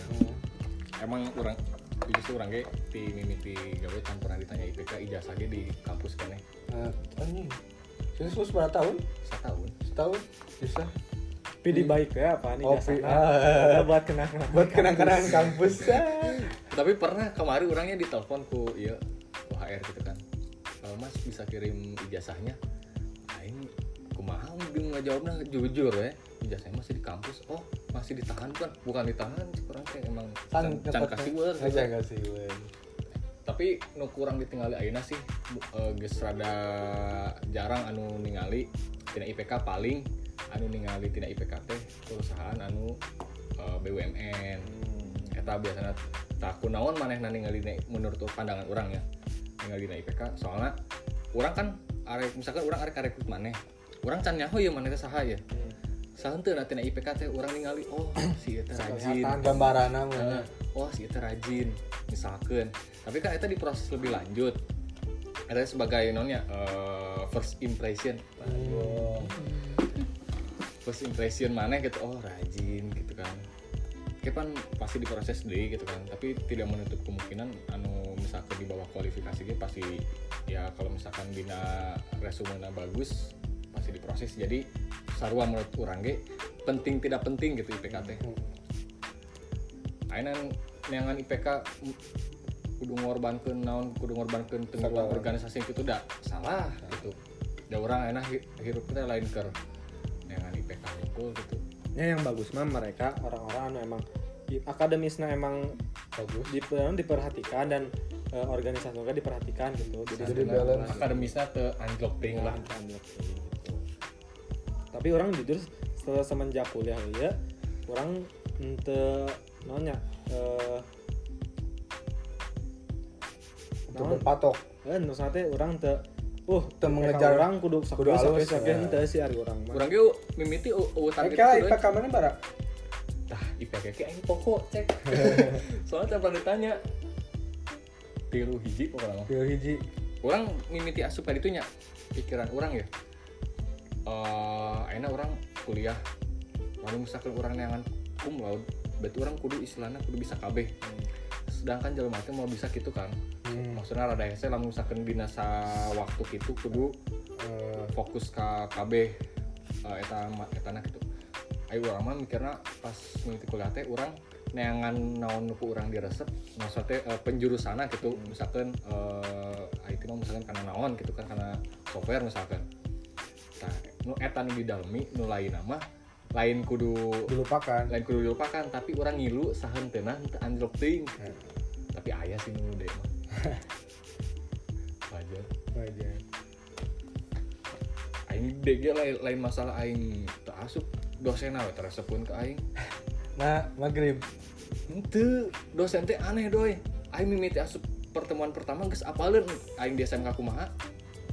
Speaker 2: emang orang justru orang ge di mimiti gawe tan pernah ditanya IPK ijazah ge di kampus kene.
Speaker 3: Nah, anjing. Jadi lulus berapa tahun?
Speaker 2: setahun.
Speaker 3: Setahun? Bisa.
Speaker 1: Tapi di baik ya apa nih
Speaker 3: Oh, ah.
Speaker 1: Ada buat kenangan
Speaker 3: Buat kenang-kenangan kampus.
Speaker 2: tapi pernah kemarin orangnya ditelepon ku iya ku HR gitu kan. "Eh, mas bisa kirim ijazahnya? Aing kumaha dia nggak jawabnya jujur ya. Ijazahnya masih di kampus. Oh masih ditahan kan bukan ditahan kurang kayak emang can, can kasih weur gitu.
Speaker 3: Aja kasih weur
Speaker 2: tapi nu kurang ditinggali ayeuna sih. Eh, geus rada jarang anu ningali tina IPK paling anu ningali tina IPK teh perusahaan anu eh, BUMN eta biasanya tak kunaon manehna ningali menurut pandangan orang ya ningali na IPK soalnya orang kan arek misalkan orang arek arek maneh. Orang can nyaho ya teh saha ya. Saha teu na tina IPK teh orang ningali oh si eta rajin.
Speaker 3: Gambaran namanya
Speaker 2: oh si eta rajin. Misalkan tapi kan itu diproses lebih lanjut. Itu sebagai nonnya eh, first impression. First impression mana gitu oh rajin gitu kan Oke kan pasti diproses deh gitu kan tapi tidak menutup kemungkinan anu misalkan di bawah kualifikasi gitu pasti ya kalau misalkan bina resume bagus pasti diproses jadi sarua menurut orang ge penting tidak penting gitu IPK teh Aina neangan IPK kudu ngorbankeun naon kudu ngorbankeun
Speaker 3: Salah.
Speaker 2: organisasi itu dah salah gitu. Da orang enak hirup teh lain keur neangan IPK unggul gitu.
Speaker 1: Ya yang bagus mah mereka orang-orang anu emang di- akademisnya emang
Speaker 3: Bagus
Speaker 1: di, diperhatikan dan eh, organisasi juga diperhatikan gitu jadi,
Speaker 3: Jadi balance.
Speaker 2: Akademisnya te anjlok ting lah.
Speaker 1: gitu. tapi orang jujur setelah semenjak kuliah ya orang ente nanya eh
Speaker 3: Untuk
Speaker 1: naon?
Speaker 3: berpatok
Speaker 1: eh nu nanti orang te uh
Speaker 3: Teu mengejar-
Speaker 1: orang kudu
Speaker 3: kudu
Speaker 1: sakit sakit
Speaker 3: ya.
Speaker 1: ente sih hari orang mah
Speaker 2: Urang ge mimiti u u target
Speaker 3: Eka
Speaker 2: itu
Speaker 3: IPK mana bara?
Speaker 2: Tah, IPK ke aing pokok cek. Soalnya tiap kali ditanya tilu hiji pokoknya mah.
Speaker 3: Pil hiji
Speaker 2: orang mimiti asup tadi itunya pikiran orang ya eh enak orang kuliah lalu misalkan orang neangan cum laude berarti orang kudu istilahnya kudu bisa KB sedangkan jalur mati mau bisa gitu kan.
Speaker 3: Hmm.
Speaker 2: maksudnya rada hese lamun misalkan dinasa waktu gitu kudu
Speaker 3: Eh,
Speaker 2: fokus ke KB eh, eta etana gitu. Ayo orang mah mikirna pas mimiti kuliah teh orang neangan naon nuku orang diresep maksudnya eh, penjurusana gitu. Misalkan eh, IT mah misalkan karena naon gitu kan karena software misalkan. Nah nu eta nu didalemi nu lain nama lain kudu
Speaker 3: dilupakan
Speaker 2: lain kudu dilupakan tapi orang ngilu sahen tenah teu anjlok teuing
Speaker 3: Ya.
Speaker 2: tapi ayah sih nu deh mah wajar
Speaker 3: Wajar.
Speaker 2: aing dege lain, lain masalah aing teu asup dosen we teresepkeun ke aing
Speaker 3: Nah, maghrib
Speaker 2: Ente dosen teh aneh doy. Aing mimiti asup pertemuan pertama geus apaleun aing di SMK kumaha.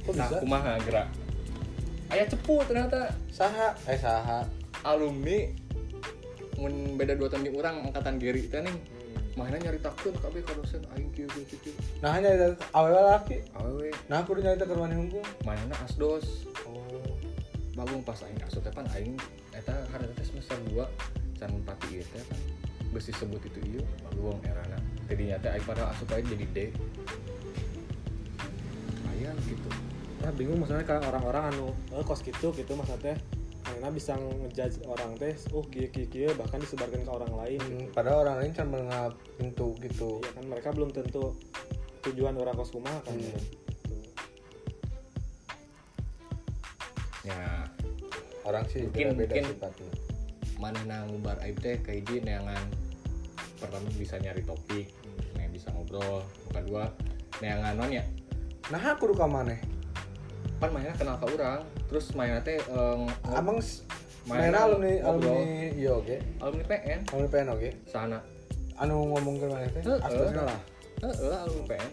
Speaker 3: Kok
Speaker 2: Nah, kumaha gerak. Aya cepu ternyata
Speaker 3: Saha? Eh saha?
Speaker 2: Alumni mun beda dua tahun di urang angkatan Geri teh nih. Mahna nyari takun kabeh ka dosen aing kieu kieu kieu.
Speaker 3: Nah hanya ada awal laki
Speaker 2: Awewe
Speaker 3: Nah aku udah nyari ke rumah hukum
Speaker 2: mahna asdos.
Speaker 3: Oh
Speaker 2: Bagung pas aing asup teh pan aing eta hareup teh semester 2 can pati ieu teh kan geus disebut itu ieu bagung erana. Tidinya teh aing padahal asup aing jadi D. Lumayan gitu.
Speaker 1: Nah, bingung maksudnya kalau orang-orang anu eh, kos gitu gitu maksudnya manehna bisa ngejudge orang teh oh kieu kieu kieu bahkan disebarkan ke orang lain
Speaker 3: Hmm, padahal orang lain kan menganggap pintu gitu.
Speaker 1: Iya kan mereka belum tentu tujuan orang kos kumaha kan
Speaker 3: Hmm.
Speaker 1: Gitu.
Speaker 2: ya.
Speaker 3: Orang sih
Speaker 2: Mungkin-
Speaker 3: beda-beda
Speaker 2: mungkin-
Speaker 3: sifatnya.
Speaker 2: mana nang ngubar aib teh kayak di neangan pertama bisa nyari topik yang bisa ngobrol. Kedua neangan non ya?
Speaker 3: Nah aku duka maneh
Speaker 2: kan mainnya kenal ke orang terus mainnya teh eh, ngo-
Speaker 3: abang s-
Speaker 2: Mainan
Speaker 3: main alumni alumni iya oke.
Speaker 2: Alumni PN
Speaker 3: alumni PN oke.
Speaker 2: Sana.
Speaker 3: Anu ngomong ke mana teh? Aslinya lah
Speaker 2: Heeh, alumni PN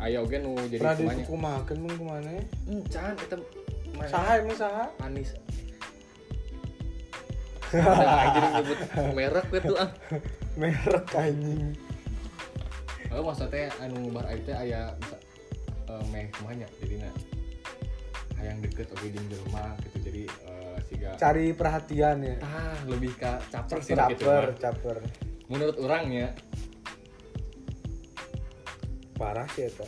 Speaker 2: Ayo oke nu jadi
Speaker 3: pernah
Speaker 2: semuanya.
Speaker 3: dikumahakeun mun kumana
Speaker 2: Encan eta main-
Speaker 3: saha emang saha?
Speaker 2: Anis. Udah jadi nyebut merek gitu ah.
Speaker 3: merek anjing.
Speaker 2: Oh, maksudnya anu bar aib teh aya bisa eh, meh kumanya jadinya hayang deket oke di rumah gitu. Jadi eh, siga
Speaker 3: cari perhatian ya.
Speaker 2: Ah lebih ke caper sih gitu
Speaker 3: caper caper.
Speaker 2: Menurut orangnya
Speaker 3: parah sih eta.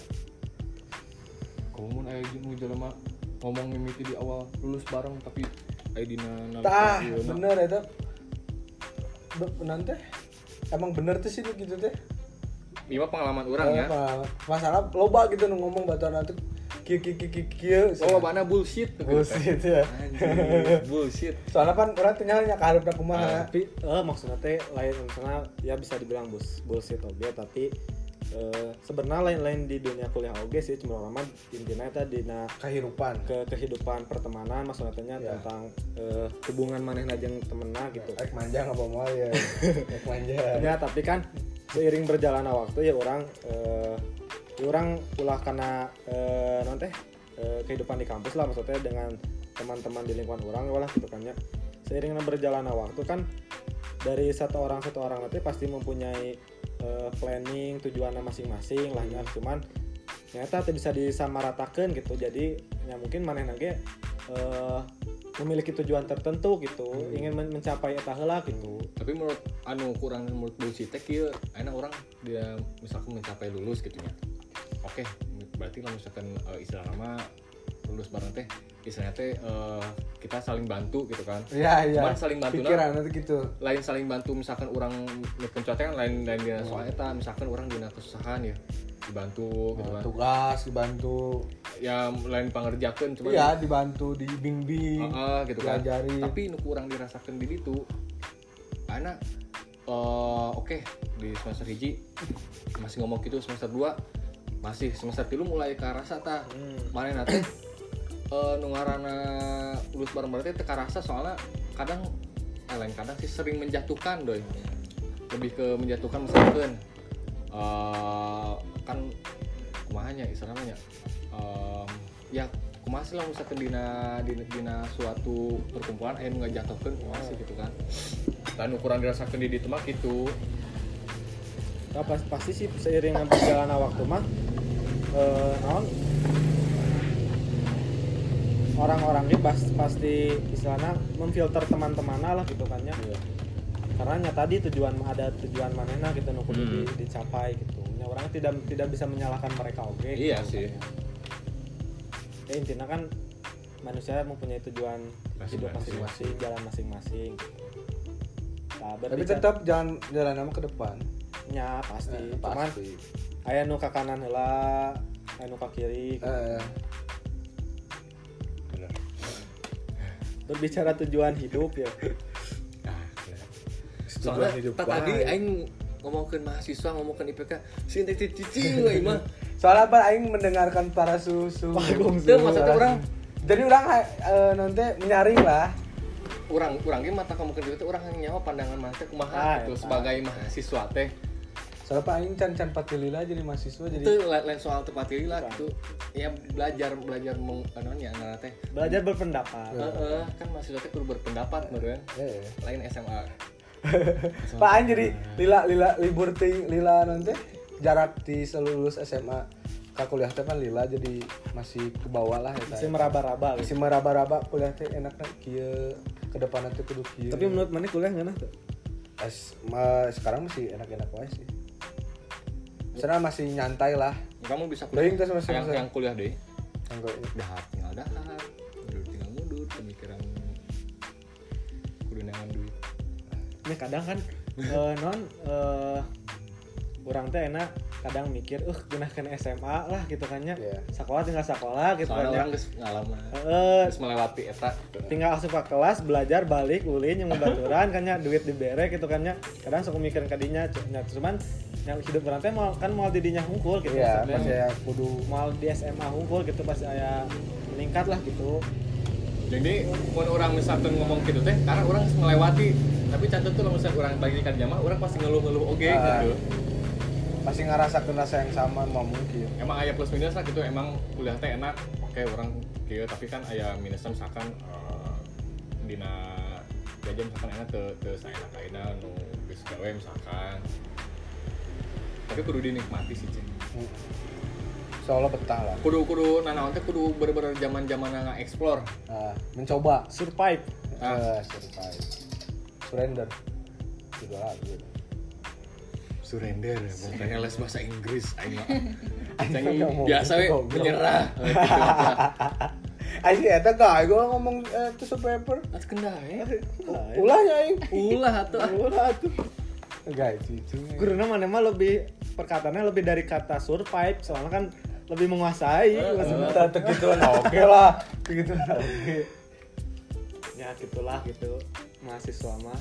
Speaker 2: Kamu mun aya jeung jelema ngomong mimiti di awal. Lulus bareng tapi aya dina
Speaker 3: tah bener Be- nanti emang bener tuh sih gitu teh
Speaker 2: Mah pengalaman orang ya.
Speaker 3: Masalah loba gitu nu ngomong batuan nanti kieu kieu kieu kieu
Speaker 2: oh mana bullshit.
Speaker 3: Bullshit ya.
Speaker 2: Anjir, bullshit.
Speaker 3: Soalnya kan orang tinggal nya kaharep kumaha
Speaker 1: tapi eh, maksudnya teh lain misalnya ya bisa dibilang bus bullshit oge tapi eh, sebenarnya lain-lain di dunia kuliah oge sih cuma mah intinya tadi dina
Speaker 3: kehidupan.
Speaker 1: ke kehidupan pertemanan maksudnya tanya
Speaker 3: Ya.
Speaker 1: tentang eh, hubungan manehna jeung temenna gitu.
Speaker 3: Ek manja nggak mau ya? Ek manja.
Speaker 1: Ya tapi kan seiring berjalannya waktu ya orang ya orang ulah karena eh, non teh eh, kehidupan di kampus lah maksudnya dengan teman-teman di lingkungan orang lah gitu kan ya. Seiring berjalannya waktu kan dari satu orang satu orang nanti pasti mempunyai eh, planning tujuannya masing-masing lah ya cuman ternyata bisa disamaratakan gitu. Jadi ya mungkin maneh nage eh, memiliki tujuan tertentu gitu. Ingin men- mencapai eta heula gitu.
Speaker 2: Tapi menurut anu kurang menurut bullshit kieu enak orang dia misalkan mencapai lulus gitu ya. Oke berarti lah misalkan eh, istilah nama lulus bareng teh istilahnya teh eh, kita saling bantu gitu kan.
Speaker 3: Iya iya.
Speaker 2: Cuman saling bantu
Speaker 3: pikiran nanti gitu.
Speaker 2: Lain saling bantu misalkan orang ngekencot kan lain lain dina soal eta misalkan orang dina kesusahan ya dibantu gitu kan.
Speaker 3: tugas dibantu.
Speaker 2: Ya lain pangerjakeun cuman
Speaker 3: iya dibantu dibimbing
Speaker 2: Heeh, gitu kan. tapi nu kurang dirasakan di itu anak eh, oke di semester hiji masih ngomong gitu semester 2 masih semester tilu mulai ke rasa ta
Speaker 1: Hmm.
Speaker 2: mana nanti eh nu ngaranna lulus bareng bareng teh teu karasa soalnya kadang eh, lain kadang sih sering menjatuhkan doi. Lebih ke menjatuhkan misalkan eh kan kumahanya istilahnya Em, ya kumaha lah misalkan dina dina, dina suatu perkumpulan aya nu ngajatuhkeun kumaha gitu kan. Dan ukuran dirasakan di ditu mah gitu.
Speaker 1: Nah, pas- pasti sih seiring berjalannya waktu mah eh, orang-orang ini pas, pasti istilahnya memfilter teman-temannya lah gitu kan ya. Karena nya tadi tujuan ada tujuan manehna gitu nu kudu
Speaker 2: Hmm.
Speaker 1: di- dicapai gitu. Nya orang tidak tidak bisa menyalahkan mereka oke?
Speaker 2: Iya
Speaker 1: gitu
Speaker 2: sih.
Speaker 1: kan ya. ya intinya kan manusia mempunyai tujuan hidup
Speaker 2: Masing-masing.
Speaker 1: jalan masing-masing nah,
Speaker 3: tapi
Speaker 1: berbicara-
Speaker 3: tetap jalan jalan nama ke depan.
Speaker 1: Nya pasti.
Speaker 3: Eh,
Speaker 1: cuman
Speaker 3: pasti.
Speaker 1: aya nu ka kanan heula aya nu ka kiri
Speaker 3: Eh,
Speaker 1: berbicara tujuan hidup ya
Speaker 2: nah, soalnya
Speaker 3: hidup
Speaker 2: ta- tadi aing ngomongin mahasiswa ngomongin IPK sintetik cicing we mah
Speaker 3: soalnya apa aing mendengarkan para susu
Speaker 2: Teu, maksudnya orang
Speaker 3: jadi orang eh, nanti menyaring lah
Speaker 2: orang orang mata kamu itu orang yang nyawa pandangan mana teh
Speaker 1: Ah,
Speaker 2: kumaha gitu sebagai mahasiswa teh
Speaker 3: soalnya pak aing can can patilila jadi mahasiswa jadi
Speaker 2: itu lain soal pilih lah gitu ya belajar belajar meng anu nya ngaranna teh.
Speaker 1: Belajar berpendapat.
Speaker 2: Heeh, kan mahasiswa teh kudu berpendapat meureun.
Speaker 3: Eh.
Speaker 2: lain SMA
Speaker 3: Pak Aing jadi lila lila libur ting lila nanti jarak di selulus SMA ke kuliah teh kan lila jadi masih ke bawah lah ya
Speaker 1: masih meraba-raba gitu.
Speaker 3: masih meraba-raba kuliah teh enak kieu ke depan nanti kudu kieu.
Speaker 1: Tapi menurut mana kuliah nggak tuh
Speaker 3: As- ma- sekarang masih enak-enak wae sih Sekarang masih nyantai lah.
Speaker 2: Kamu bisa kuliah.
Speaker 3: Yang tes semester-
Speaker 2: yang, yang kuliah deh
Speaker 3: Enggak ini.
Speaker 2: dahar tinggal dahar. Mundur tinggal mundur pemikiran kudu nangan duit.
Speaker 1: Ini kadang kan eh, non eh, orang teh enak kadang mikir uh gunakan SMA lah gitu kan ya.
Speaker 3: Iya.
Speaker 1: sekolah tinggal sekolah gitu kan
Speaker 2: soalnya
Speaker 1: ya.
Speaker 2: orang geus ngalaman.
Speaker 1: Eh,
Speaker 2: geus melewati eta
Speaker 1: tinggal langsung ke kelas belajar balik ulin yang baturan kan ya duit dibere gitu kan ya. Kadang suka mikirin kadinya nya cuman yang hidup orang teh mau kan mau didinya hungkul gitu
Speaker 3: Iya,
Speaker 1: maksudnya.
Speaker 3: pas saya kudu.
Speaker 1: Mau di SMA hungkul gitu pas saya meningkat lah gitu.
Speaker 2: Jadi mun orang misalkan ngomong gitu teh karena orang geus melewati tapi cantik tuh misalnya orang bagi kan jamaah orang pasti ngeluh-ngeluh oke
Speaker 3: Ah.
Speaker 2: gitu
Speaker 3: pasti ngerasakan rasa yang sama mau mungkin.
Speaker 2: Emang ayah plus minus lah gitu emang kuliah teh enak oke orang gitu tapi kan ayah minusnya misalkan eh, dina jajan misalkan enak ke ke saya enak lainnya nu geus gawe misalkan. Tapi kudu dinikmati sih cing
Speaker 3: seolah betah lah.
Speaker 2: Kudu kudu nanaon teh kudu bener-bener zaman zaman nggak explore.
Speaker 3: Nah, mencoba.
Speaker 1: Survive.
Speaker 3: Eh, survive. Surrender. Lah gitu.
Speaker 2: Surrender. Makanya les bahasa Inggris aing
Speaker 3: Aing mau
Speaker 2: biasa we
Speaker 3: gitu, goblok.
Speaker 2: menyerah
Speaker 3: Aing sih eta gak? Gue ngomong eh, itu paper
Speaker 2: Atuh kendai
Speaker 3: ulahnya aing
Speaker 2: ulah atuh.
Speaker 3: Ulah tuh Gak cucu
Speaker 1: guruna mana mah lebih perkataannya lebih dari kata survive. Soalnya kan lebih menguasai.
Speaker 2: Eh,
Speaker 1: maksudnya
Speaker 3: Kita gitu lah oke lah. gitu lah oke.
Speaker 1: Ya gitulah gitu. Mahasiswa mah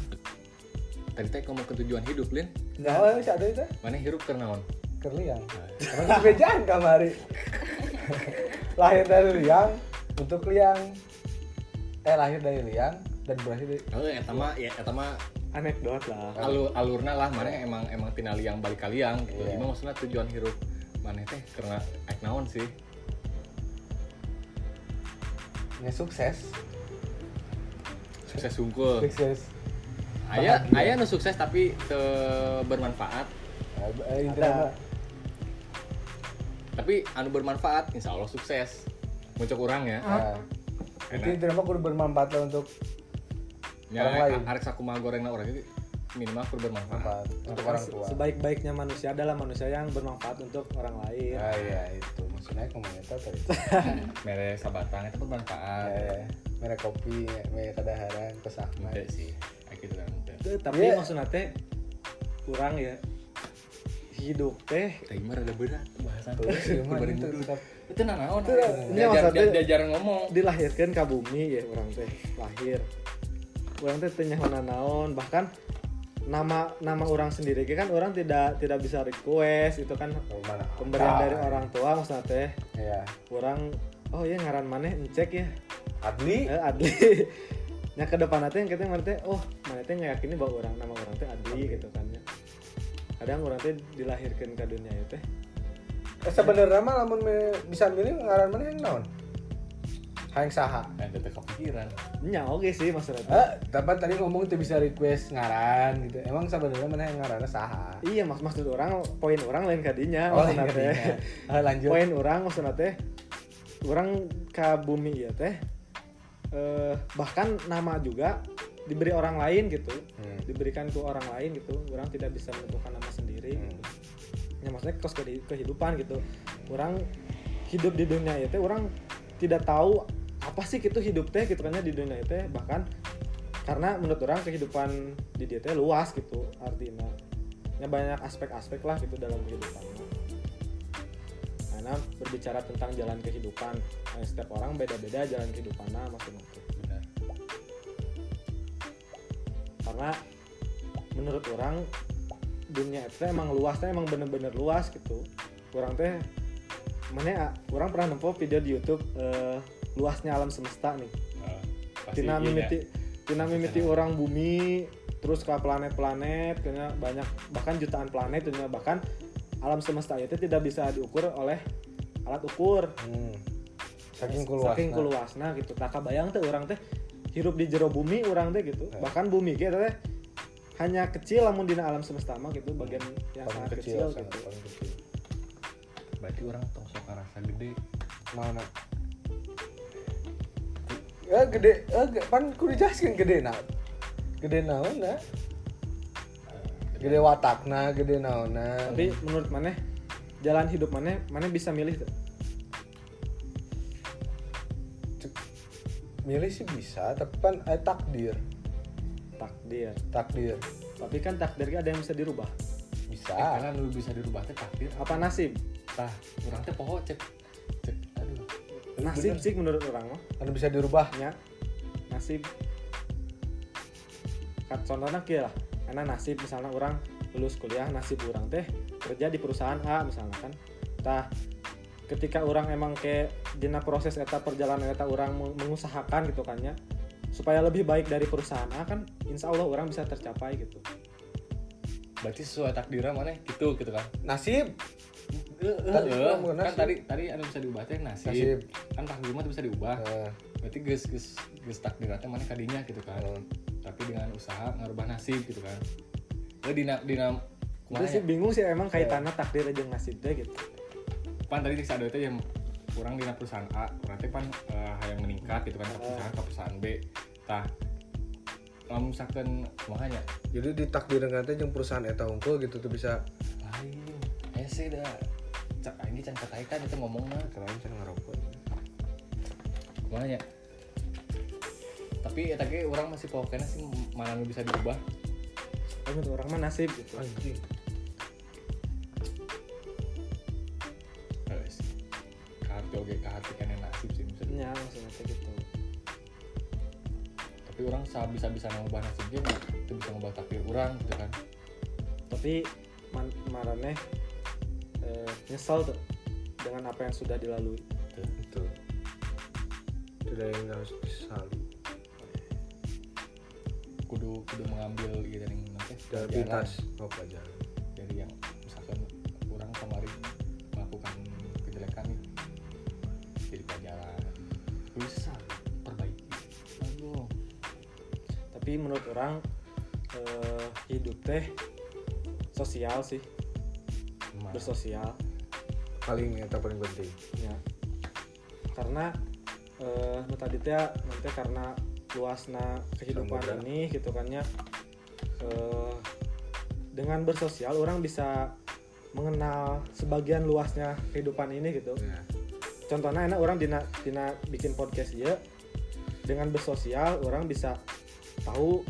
Speaker 2: tadi teh ngomong ke tujuan hidup lin.
Speaker 3: Nah, sih ada itu
Speaker 2: mana hirup naon?
Speaker 3: Kerliang. Emang sepejaan kamari lahir dari liang untuk liang. Eh lahir dari liang dan berakhir dari
Speaker 2: oh eta mah ya eta mah
Speaker 1: anekdot lah.
Speaker 2: alur alurna lah mana emang emang tina liang balik ka liang gitu.
Speaker 3: Iya.
Speaker 2: Ima maksudnya tujuan hirup mana teh karena aik naon sih?
Speaker 3: Ya sukses.
Speaker 2: Sukses sungkul.
Speaker 3: Sukses
Speaker 2: aya
Speaker 3: Bahagia.
Speaker 2: aya nu sukses tapi te bermanfaat
Speaker 3: Eh,
Speaker 1: Ada.
Speaker 2: tapi anu bermanfaat insya Allah sukses muncul kurang ya
Speaker 3: Nah, itu intinya mah kudu bermanfaat lah untuk
Speaker 2: ya
Speaker 3: Orang lain.
Speaker 2: arek sakumaha gorengna orang itu minimal kudu bermanfaat
Speaker 3: manfaat untuk orang tua.
Speaker 1: sebaik-baiknya manusia adalah manusia yang bermanfaat untuk orang lain
Speaker 3: Ah iya itu maksudnya komunitas tadi.
Speaker 2: mere sabatang itu bermanfaat
Speaker 3: Eh, merek kopi, merek kadaharan, kesakma.
Speaker 2: Ente sih gitu kan
Speaker 1: tapi
Speaker 3: Iya.
Speaker 1: maksudnya teh kurang ya. Hidup teh.
Speaker 2: Mah ada berat bahasan
Speaker 3: Tuh, itu?
Speaker 2: nanaon
Speaker 1: Itu, ini
Speaker 2: diajar
Speaker 1: maksudnya-
Speaker 2: dia- diajar ngomong.
Speaker 1: dilahirkan ke bumi ya orang teh. Lahir. Orang teh tanya naon bahkan nama nama orang sendiri kan orang tidak tidak bisa request itu kan
Speaker 3: oh, mana?
Speaker 1: pemberian
Speaker 3: Ah,
Speaker 1: dari orang tua maksudnya teh.
Speaker 3: Iya.
Speaker 1: orang oh ya ngaran maneh ngecek ya.
Speaker 3: Adli.
Speaker 1: eh, Adli nya ke depan teh yang kita mana teh oh mana teh ngeyakini bahwa orang nama orang teh Adli gitu kan ya kadang orang teh dilahirkan ke dunia itu teh
Speaker 3: Eh, sebenarnya mah lamun me- bisa milih ngaran mana yang naon? Hayang saha.
Speaker 2: kan teteh kepikiran
Speaker 1: nya oke sih maksudnya teh.
Speaker 3: Eh, tapi tadi ngomong itu bisa request ngaran gitu. Emang sebenarnya mana yang ngarannya saha?
Speaker 1: iya mak maksud orang poin orang lain kadinya
Speaker 3: Oh,
Speaker 1: teh
Speaker 3: iya. Ah, lanjut.
Speaker 1: poin orang maksudnya teh orang ke bumi ya teh eh, bahkan nama juga diberi orang lain gitu.
Speaker 3: Hmm.
Speaker 1: diberikan ke orang lain gitu. Orang tidak bisa menentukan nama sendiri
Speaker 3: Hmm.
Speaker 1: ya maksudnya kos ke kehidupan gitu. Orang hidup di dunia itu orang tidak tahu apa sih gitu hidup teh gitu kan ya di dunia itu. Bahkan karena menurut orang kehidupan di dia teh luas gitu artinya. Ya banyak aspek-aspek lah gitu dalam kehidupan karena berbicara tentang jalan kehidupan. Eh, setiap orang beda-beda jalan kehidupannya
Speaker 2: benar.
Speaker 1: Karena menurut orang dunia itu emang luas teh emang bener-bener luas gitu. Kurang teh mana ya orang pernah nempo video di YouTube eh, luasnya alam semesta nih.
Speaker 2: Pasti
Speaker 1: tina
Speaker 2: iya,
Speaker 1: mimiti tina mimiti orang bumi terus ke planet-planet banyak bahkan jutaan planet dunia bahkan alam semesta itu tidak bisa diukur oleh alat ukur
Speaker 3: Hmm. Saking keluas.
Speaker 1: saking gitu tak bayang teh orang teh hirup di jero bumi orang teh gitu
Speaker 3: Ya.
Speaker 1: bahkan bumi kita teh hanya kecil lamun dina alam semesta mah gitu bagian yang
Speaker 3: Paling
Speaker 1: sangat
Speaker 3: kecil,
Speaker 1: kecil, gitu
Speaker 3: paling kecil.
Speaker 2: berarti orang tong sok rasa gede
Speaker 3: Mana? Ya gede, eh, pan kudu gede na. Gede naon na? Gede watakna, gede naonna.
Speaker 1: tapi menurut mana jalan hidup mana mana bisa milih tuh?
Speaker 3: Milih sih bisa tapi kan eh, takdir.
Speaker 1: Takdir.
Speaker 3: Takdir.
Speaker 1: Tapi kan takdirnya ada yang bisa dirubah.
Speaker 3: Bisa.
Speaker 2: Eh, karena nu bisa dirubah teh takdir.
Speaker 1: Apa nasib?
Speaker 2: Tah urang teh poho cek. Cek aduh.
Speaker 1: Nasib sih menurut orang mah.
Speaker 3: Kan bisa dirubah?
Speaker 1: Nya nasib. Kat contohnya kia lah karena nasib misalnya orang lulus kuliah nasib orang teh kerja di perusahaan A misalnya kan. Tah ketika orang emang kayak dina proses eta perjalanan eta orang meng- mengusahakan gitu kan ya supaya lebih baik dari perusahaan A kan insya Allah orang bisa tercapai gitu.
Speaker 2: Berarti sesuai takdirnya mana? Gitu gitu kan?
Speaker 3: Nasib. Tadi orang bukan
Speaker 2: kan
Speaker 3: nasib.
Speaker 2: tadi tadi anu bisa diubah teh nasib,
Speaker 3: nasib.
Speaker 2: Kan takdir mah tuh bisa diubah.
Speaker 3: Eh,
Speaker 2: berarti geus geus geus takdirnya teh mana kadinya gitu kan.
Speaker 3: Eh,
Speaker 2: tapi dengan usaha ngarubah nasib gitu kan. Lah dina dina
Speaker 1: itu
Speaker 2: kumaha
Speaker 1: sih
Speaker 2: ya?
Speaker 1: bingung sih emang kaitannya takdir aja nasib teh gitu.
Speaker 2: Pan tadi cek sadar teh yang kurang dina perusahaan A kurang teh pan eh, hayang meningkat gitu kan ke perusahaan ke perusahaan B. Tah lamun misalkan makanya
Speaker 3: jadi ditakdir nanti yang perusahaan eta unggul gitu tuh bisa.
Speaker 2: Lain. Ese dah cak ini can kataikan itu ngomongnya.
Speaker 3: Kalian saya ngerokok
Speaker 2: makanya tapi ya tadi orang masih pokoknya sih mana nu bisa diubah?
Speaker 1: Tapi menurut orang mah nasib gitu.
Speaker 3: Anjing.
Speaker 2: Kartu oke nasib sih
Speaker 1: nya maksudnya teh gitu.
Speaker 2: Tapi orang sa bisa bisa ngubah nasibnya itu bisa ngubah takdir orang gitu kan.
Speaker 1: Tapi man, marane eh, nyesel tuh dengan apa yang sudah dilalui
Speaker 3: tidak yang harus disesali
Speaker 2: kudu kudu mengambil gitu dari nanti
Speaker 3: dari pintas oh pelajaran
Speaker 2: dari yang misalkan orang kemarin melakukan kejelekan nih jadi pelajaran bisa perbaiki. Aduh.
Speaker 1: Tapi menurut orang eh, hidup teh sosial sih. Bersosial.
Speaker 3: Paling eta paling penting.
Speaker 1: Ya. Karena eh nu tadi teh nanti karena luasna kehidupan ini gitu kan ya. Eh, dengan bersosial orang bisa mengenal sebagian luasnya kehidupan ini gitu.
Speaker 3: Ya
Speaker 1: contohnya enak orang dina dina bikin podcast ya dengan bersosial orang bisa tahu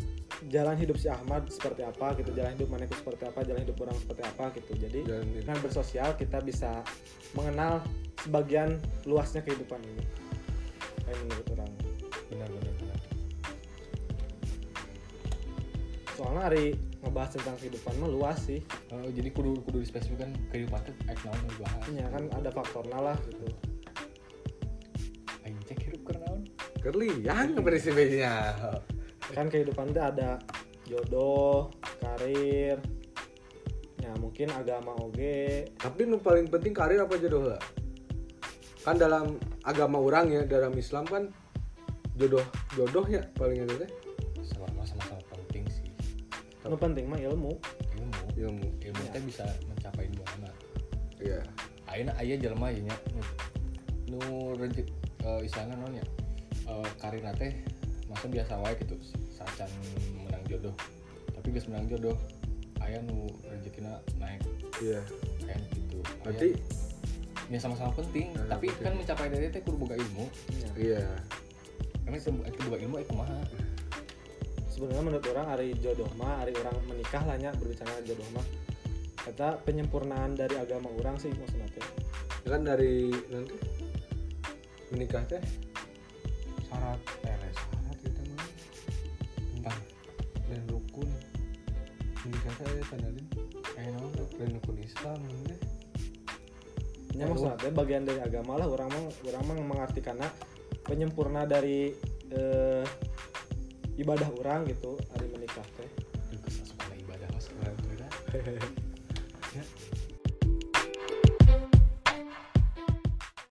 Speaker 1: jalan hidup si Ahmad seperti apa gitu. Jalan hidup maneku seperti apa jalan hidup orang seperti apa gitu. Jadi dengan bersosial kita bisa mengenal sebagian luasnya kehidupan ini kayak menurut orang.
Speaker 2: Benar benar benar.
Speaker 1: Soalnya hari ngebahas tentang kehidupan mah luas sih.
Speaker 2: Oh, jadi kudu kudu dispesifikkan kehidupan teh ek naon dibahas.
Speaker 1: Ya kan ada faktornya lah gitu.
Speaker 2: Aing cek hidup keur naon?
Speaker 3: Kerlian prinsipnya
Speaker 1: kan kehidupan itu ada jodoh karir ya mungkin agama oge.
Speaker 3: Tapi nu paling penting karir apa jodoh lah? Kan dalam agama orang ya dalam Islam kan jodoh jodoh ya paling itu teh.
Speaker 2: Sama sama sama penting sih.
Speaker 1: Nu penting mah ilmu.
Speaker 2: Ilmu.
Speaker 3: Ilmu.
Speaker 2: Ilmu teh bisa mencapai dua mana
Speaker 3: iya.
Speaker 2: Ayeuna aya jelema ieu nya. Nu, rezeki uh, istilahna naon ya? Uh, karirna teh masa biasa wae gitu sacan menang jodoh. Tapi geus menang jodoh aya nu rezekina naik
Speaker 3: iya.
Speaker 2: Kayak gitu Aya-
Speaker 3: berarti
Speaker 2: ya sama-sama penting.
Speaker 3: Sama-sama
Speaker 2: tapi
Speaker 3: penting.
Speaker 2: kan mencapai dari teh kudu boga ilmu.
Speaker 1: Ya.
Speaker 3: iya.
Speaker 2: Karena itu boga ilmu itu kumaha.
Speaker 1: Sebenarnya menurut orang hari jodoh mah hari orang menikah lah nya berbicara jodoh mah. Kata penyempurnaan dari agama orang sih maksudnya teh.
Speaker 3: Ya kan dari nanti menikah teh? Syarat eh syarat kita mah.
Speaker 2: Tentang
Speaker 3: dan rukun. Menikah teh aya tandalin
Speaker 2: kayak naon
Speaker 3: dan rukun Islam teh
Speaker 1: nya maksudnya bagian dari agama lah orang mah orang mah mengartikannya penyempurna dari eh, ibadah orang gitu hari menikah teh.
Speaker 2: Ibadah mas beda